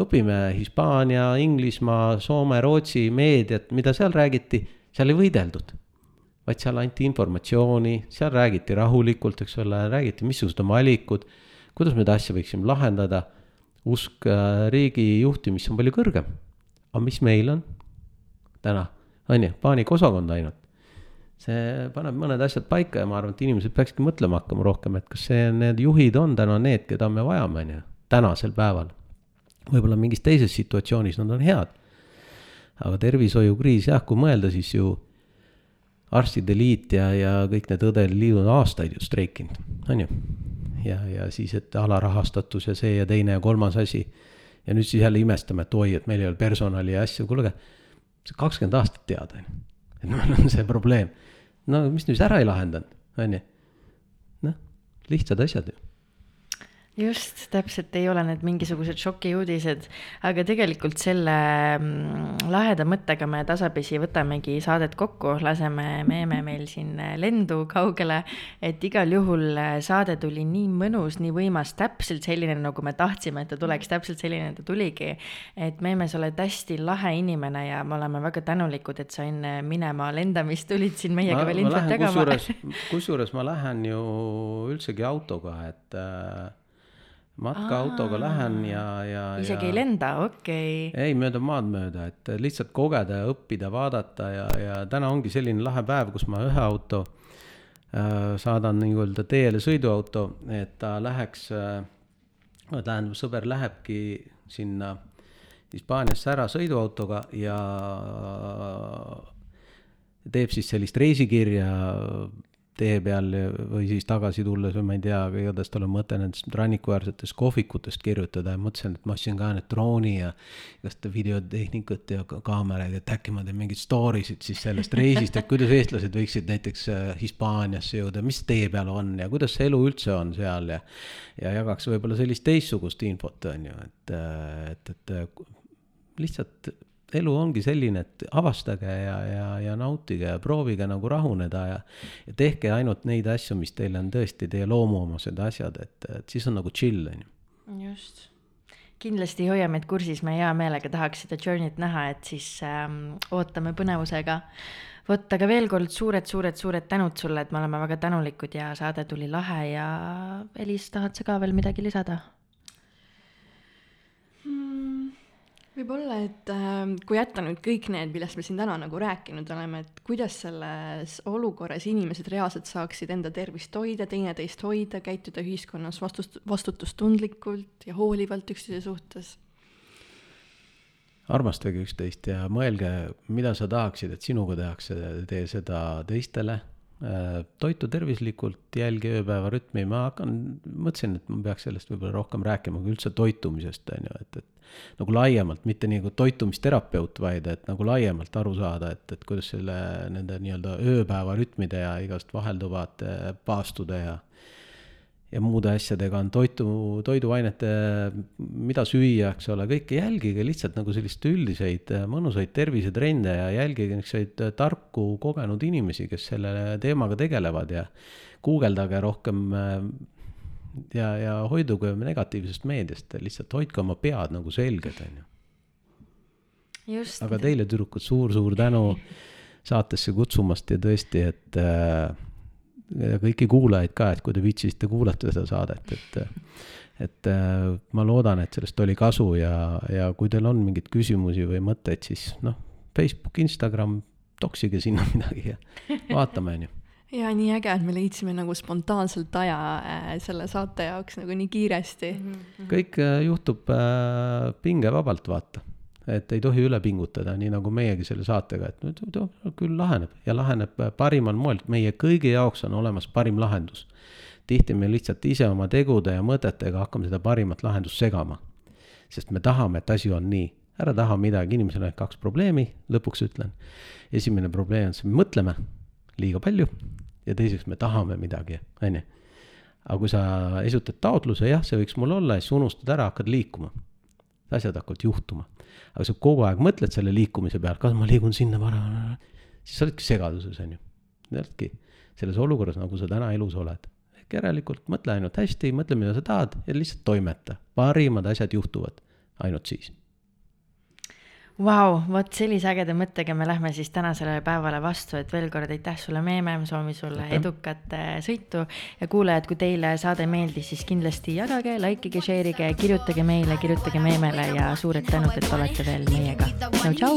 [SPEAKER 2] õpime Hispaania, Inglismaa, Soome, Rootsi meediat, mida seal räägiti, seal ei võideldud. vaid seal anti informatsiooni, seal räägiti rahulikult, eks ole, räägiti, missugused on valikud, kuidas me seda asja võiksime lahendada. usk äh, riigi juhtimisse on palju kõrgem aga mis meil on täna, on ju, paanikaosakond ainult. see paneb mõned asjad paika ja ma arvan, et inimesed peakski mõtlema hakkama rohkem, et kas see, need juhid on täna need, keda me vajame, on ju, tänasel päeval. võib-olla mingis teises situatsioonis nad on head. aga tervishoiukriis jah, kui mõelda, siis ju arstide liit ja, ja kõik need õdede liidud on aastaid ju streikinud, on ju. ja, ja siis, et alarahastatus ja see ja teine ja kolmas asi ja nüüd siis jälle imestame, et oi, et meil ei ole personali ja asju, kuulge, see kakskümmend aastat teada, on ju. et meil on see probleem. no mis nüüd ära ei lahendanud, on ju. noh, lihtsad asjad ju
[SPEAKER 1] just, täpselt ei ole need mingisugused šokiuudised, aga tegelikult selle mm, laheda mõttega me tasapisi võtamegi saadet kokku, laseme meeme meil siin lendu kaugele. et igal juhul saade tuli nii mõnus, nii võimas, täpselt selline, nagu me tahtsime, et ta tuleks, täpselt selline ta tuligi. et meeme, sa oled hästi lahe inimene ja me oleme väga tänulikud, et sa enne minema lendamist tulid siin meiega ma, veel infot jagama.
[SPEAKER 2] kusjuures ma lähen ju üldsegi autoga, et äh, matkaautoga lähen ja, ja.
[SPEAKER 1] isegi ja... ei lenda, okei
[SPEAKER 2] okay.. ei, mööda maad mööda, et lihtsalt kogeda ja õppida, vaadata ja, ja täna ongi selline lahe päev, kus ma ühe auto äh, saadan nii-öelda teele sõiduauto, et ta läheks äh,, tähendab, sõber lähebki sinna Hispaaniasse ära sõiduautoga ja teeb siis sellist reisikirja tee peal või siis tagasi tulles või ma ei tea, aga igatahes tal on mõte nendest rannikuäärsetest kohvikutest kirjutada ja mõtlesin, et ma ostsin ka need drooni ja igast videotehnikat ja kaameraid, et äkki ma teen mingeid story sid siis sellest reisist, et kuidas eestlased võiksid näiteks äh, Hispaaniasse jõuda, mis tee peal on ja kuidas see elu üldse on seal ja ja jagaks võib-olla sellist teistsugust infot, on ju, et, äh, et, et äh, lihtsalt elu ongi selline, et avastage ja, ja, ja nautige ja proovige nagu rahuneda ja, ja tehke ainult neid asju, mis teile on tõesti teie loomuomased asjad, et, et siis on nagu chill, on ju.
[SPEAKER 1] just kindlasti hoia meid kursis, me hea meelega tahaks seda journey't näha, et siis ähm, ootame põnevusega. vot, aga veel kord suured-suured-suured tänud sulle, et me oleme väga tänulikud ja saade tuli lahe ja Elis, tahad sa ka veel midagi lisada?
[SPEAKER 3] Võib-olla, et äh, kui jätta nüüd kõik need, millest me siin täna nagu rääkinud oleme, et kuidas selles olukorras inimesed reaalselt saaksid enda tervist hoida, teineteist hoida, käituda ühiskonnas vastust-, vastutustundlikult ja hoolivalt üksteise suhtes.
[SPEAKER 2] armastage üksteist ja mõelge, mida sa tahaksid, et sinuga tehakse, tee seda teistele toitu tervislikult, jälgi ööpäevarütmi, ma hakkan, mõtlesin, et ma peaks sellest võib-olla rohkem rääkima, kui üldse toitumisest, on ju, et, et nagu laiemalt, mitte nagu toitumisterapeut, vaid et nagu laiemalt aru saada, et, et kuidas selle, nende nii-öelda ööpäevarütmide ja igast vahelduvate paastude ja ja muude asjadega on toitu, toiduainete, mida süüa, eks ole, kõike jälgige lihtsalt nagu sellist üldiseid mõnusaid tervisetrende ja jälgige niisuguseid tarku kogenud inimesi, kes selle teemaga tegelevad ja guugeldage rohkem ja, ja hoiduge negatiivsest meediast, lihtsalt hoidke oma pead nagu selged, on ju. aga teile, tüdrukud suur,, suur-suur tänu saatesse kutsumast ja tõesti, et äh, ja kõiki kuulajaid ka, et kui te viitsisite kuulata seda saadet, et et ma loodan, et sellest oli kasu ja, ja kui teil on mingeid küsimusi või mõtteid, siis noh, Facebook, Instagram, toksige sinna midagi ja vaatame, on ju
[SPEAKER 3] ja nii äge, et me leidsime nagu spontaanselt aja äh, selle saate jaoks nagu nii kiiresti mm.
[SPEAKER 2] -hmm. kõik äh, juhtub äh, pingevabalt, vaata. Et ei tohi üle pingutada, nii nagu meiegi selle saatega, et no küll laheneb ja laheneb parimal moel, meie kõigi jaoks on olemas parim lahendus. tihti me lihtsalt ise oma tegude ja mõtetega hakkame seda parimat lahendust segama. sest me tahame, et asi on nii, ära taha midagi, inimesel on kaks probleemi, lõpuks ütlen. esimene probleem on see, me mõtleme liiga palju ja teiseks me tahame midagi, on ju. aga kui sa esitad taotluse, jah, see võiks mul olla, siis unustad ära, hakkad liikuma. asjad hakkavad juhtuma. Aga sa kogu aeg mõtled selle liikumise peale, kas ma liigun sinna vara, siis sa oledki segaduses, on ju. oledki selles olukorras, nagu sa täna elus oled. ehk järelikult mõtle ainult hästi, mõtle, mida sa tahad ja lihtsalt toimeta. parimad asjad juhtuvad ainult siis
[SPEAKER 1] Vau, vot sellise ägeda mõttega me lähme siis tänasele päevale vastu, et veel kord aitäh sulle, Meeme, ma soovin sulle aitäh. edukat äh, sõitu ja kuulajad, kui teile saade meeldis, siis kindlasti jagage, likeige, share ige, kirjutage meile, kirjutage Meemele ja suured tänud, et olete veel meiega. no tšau.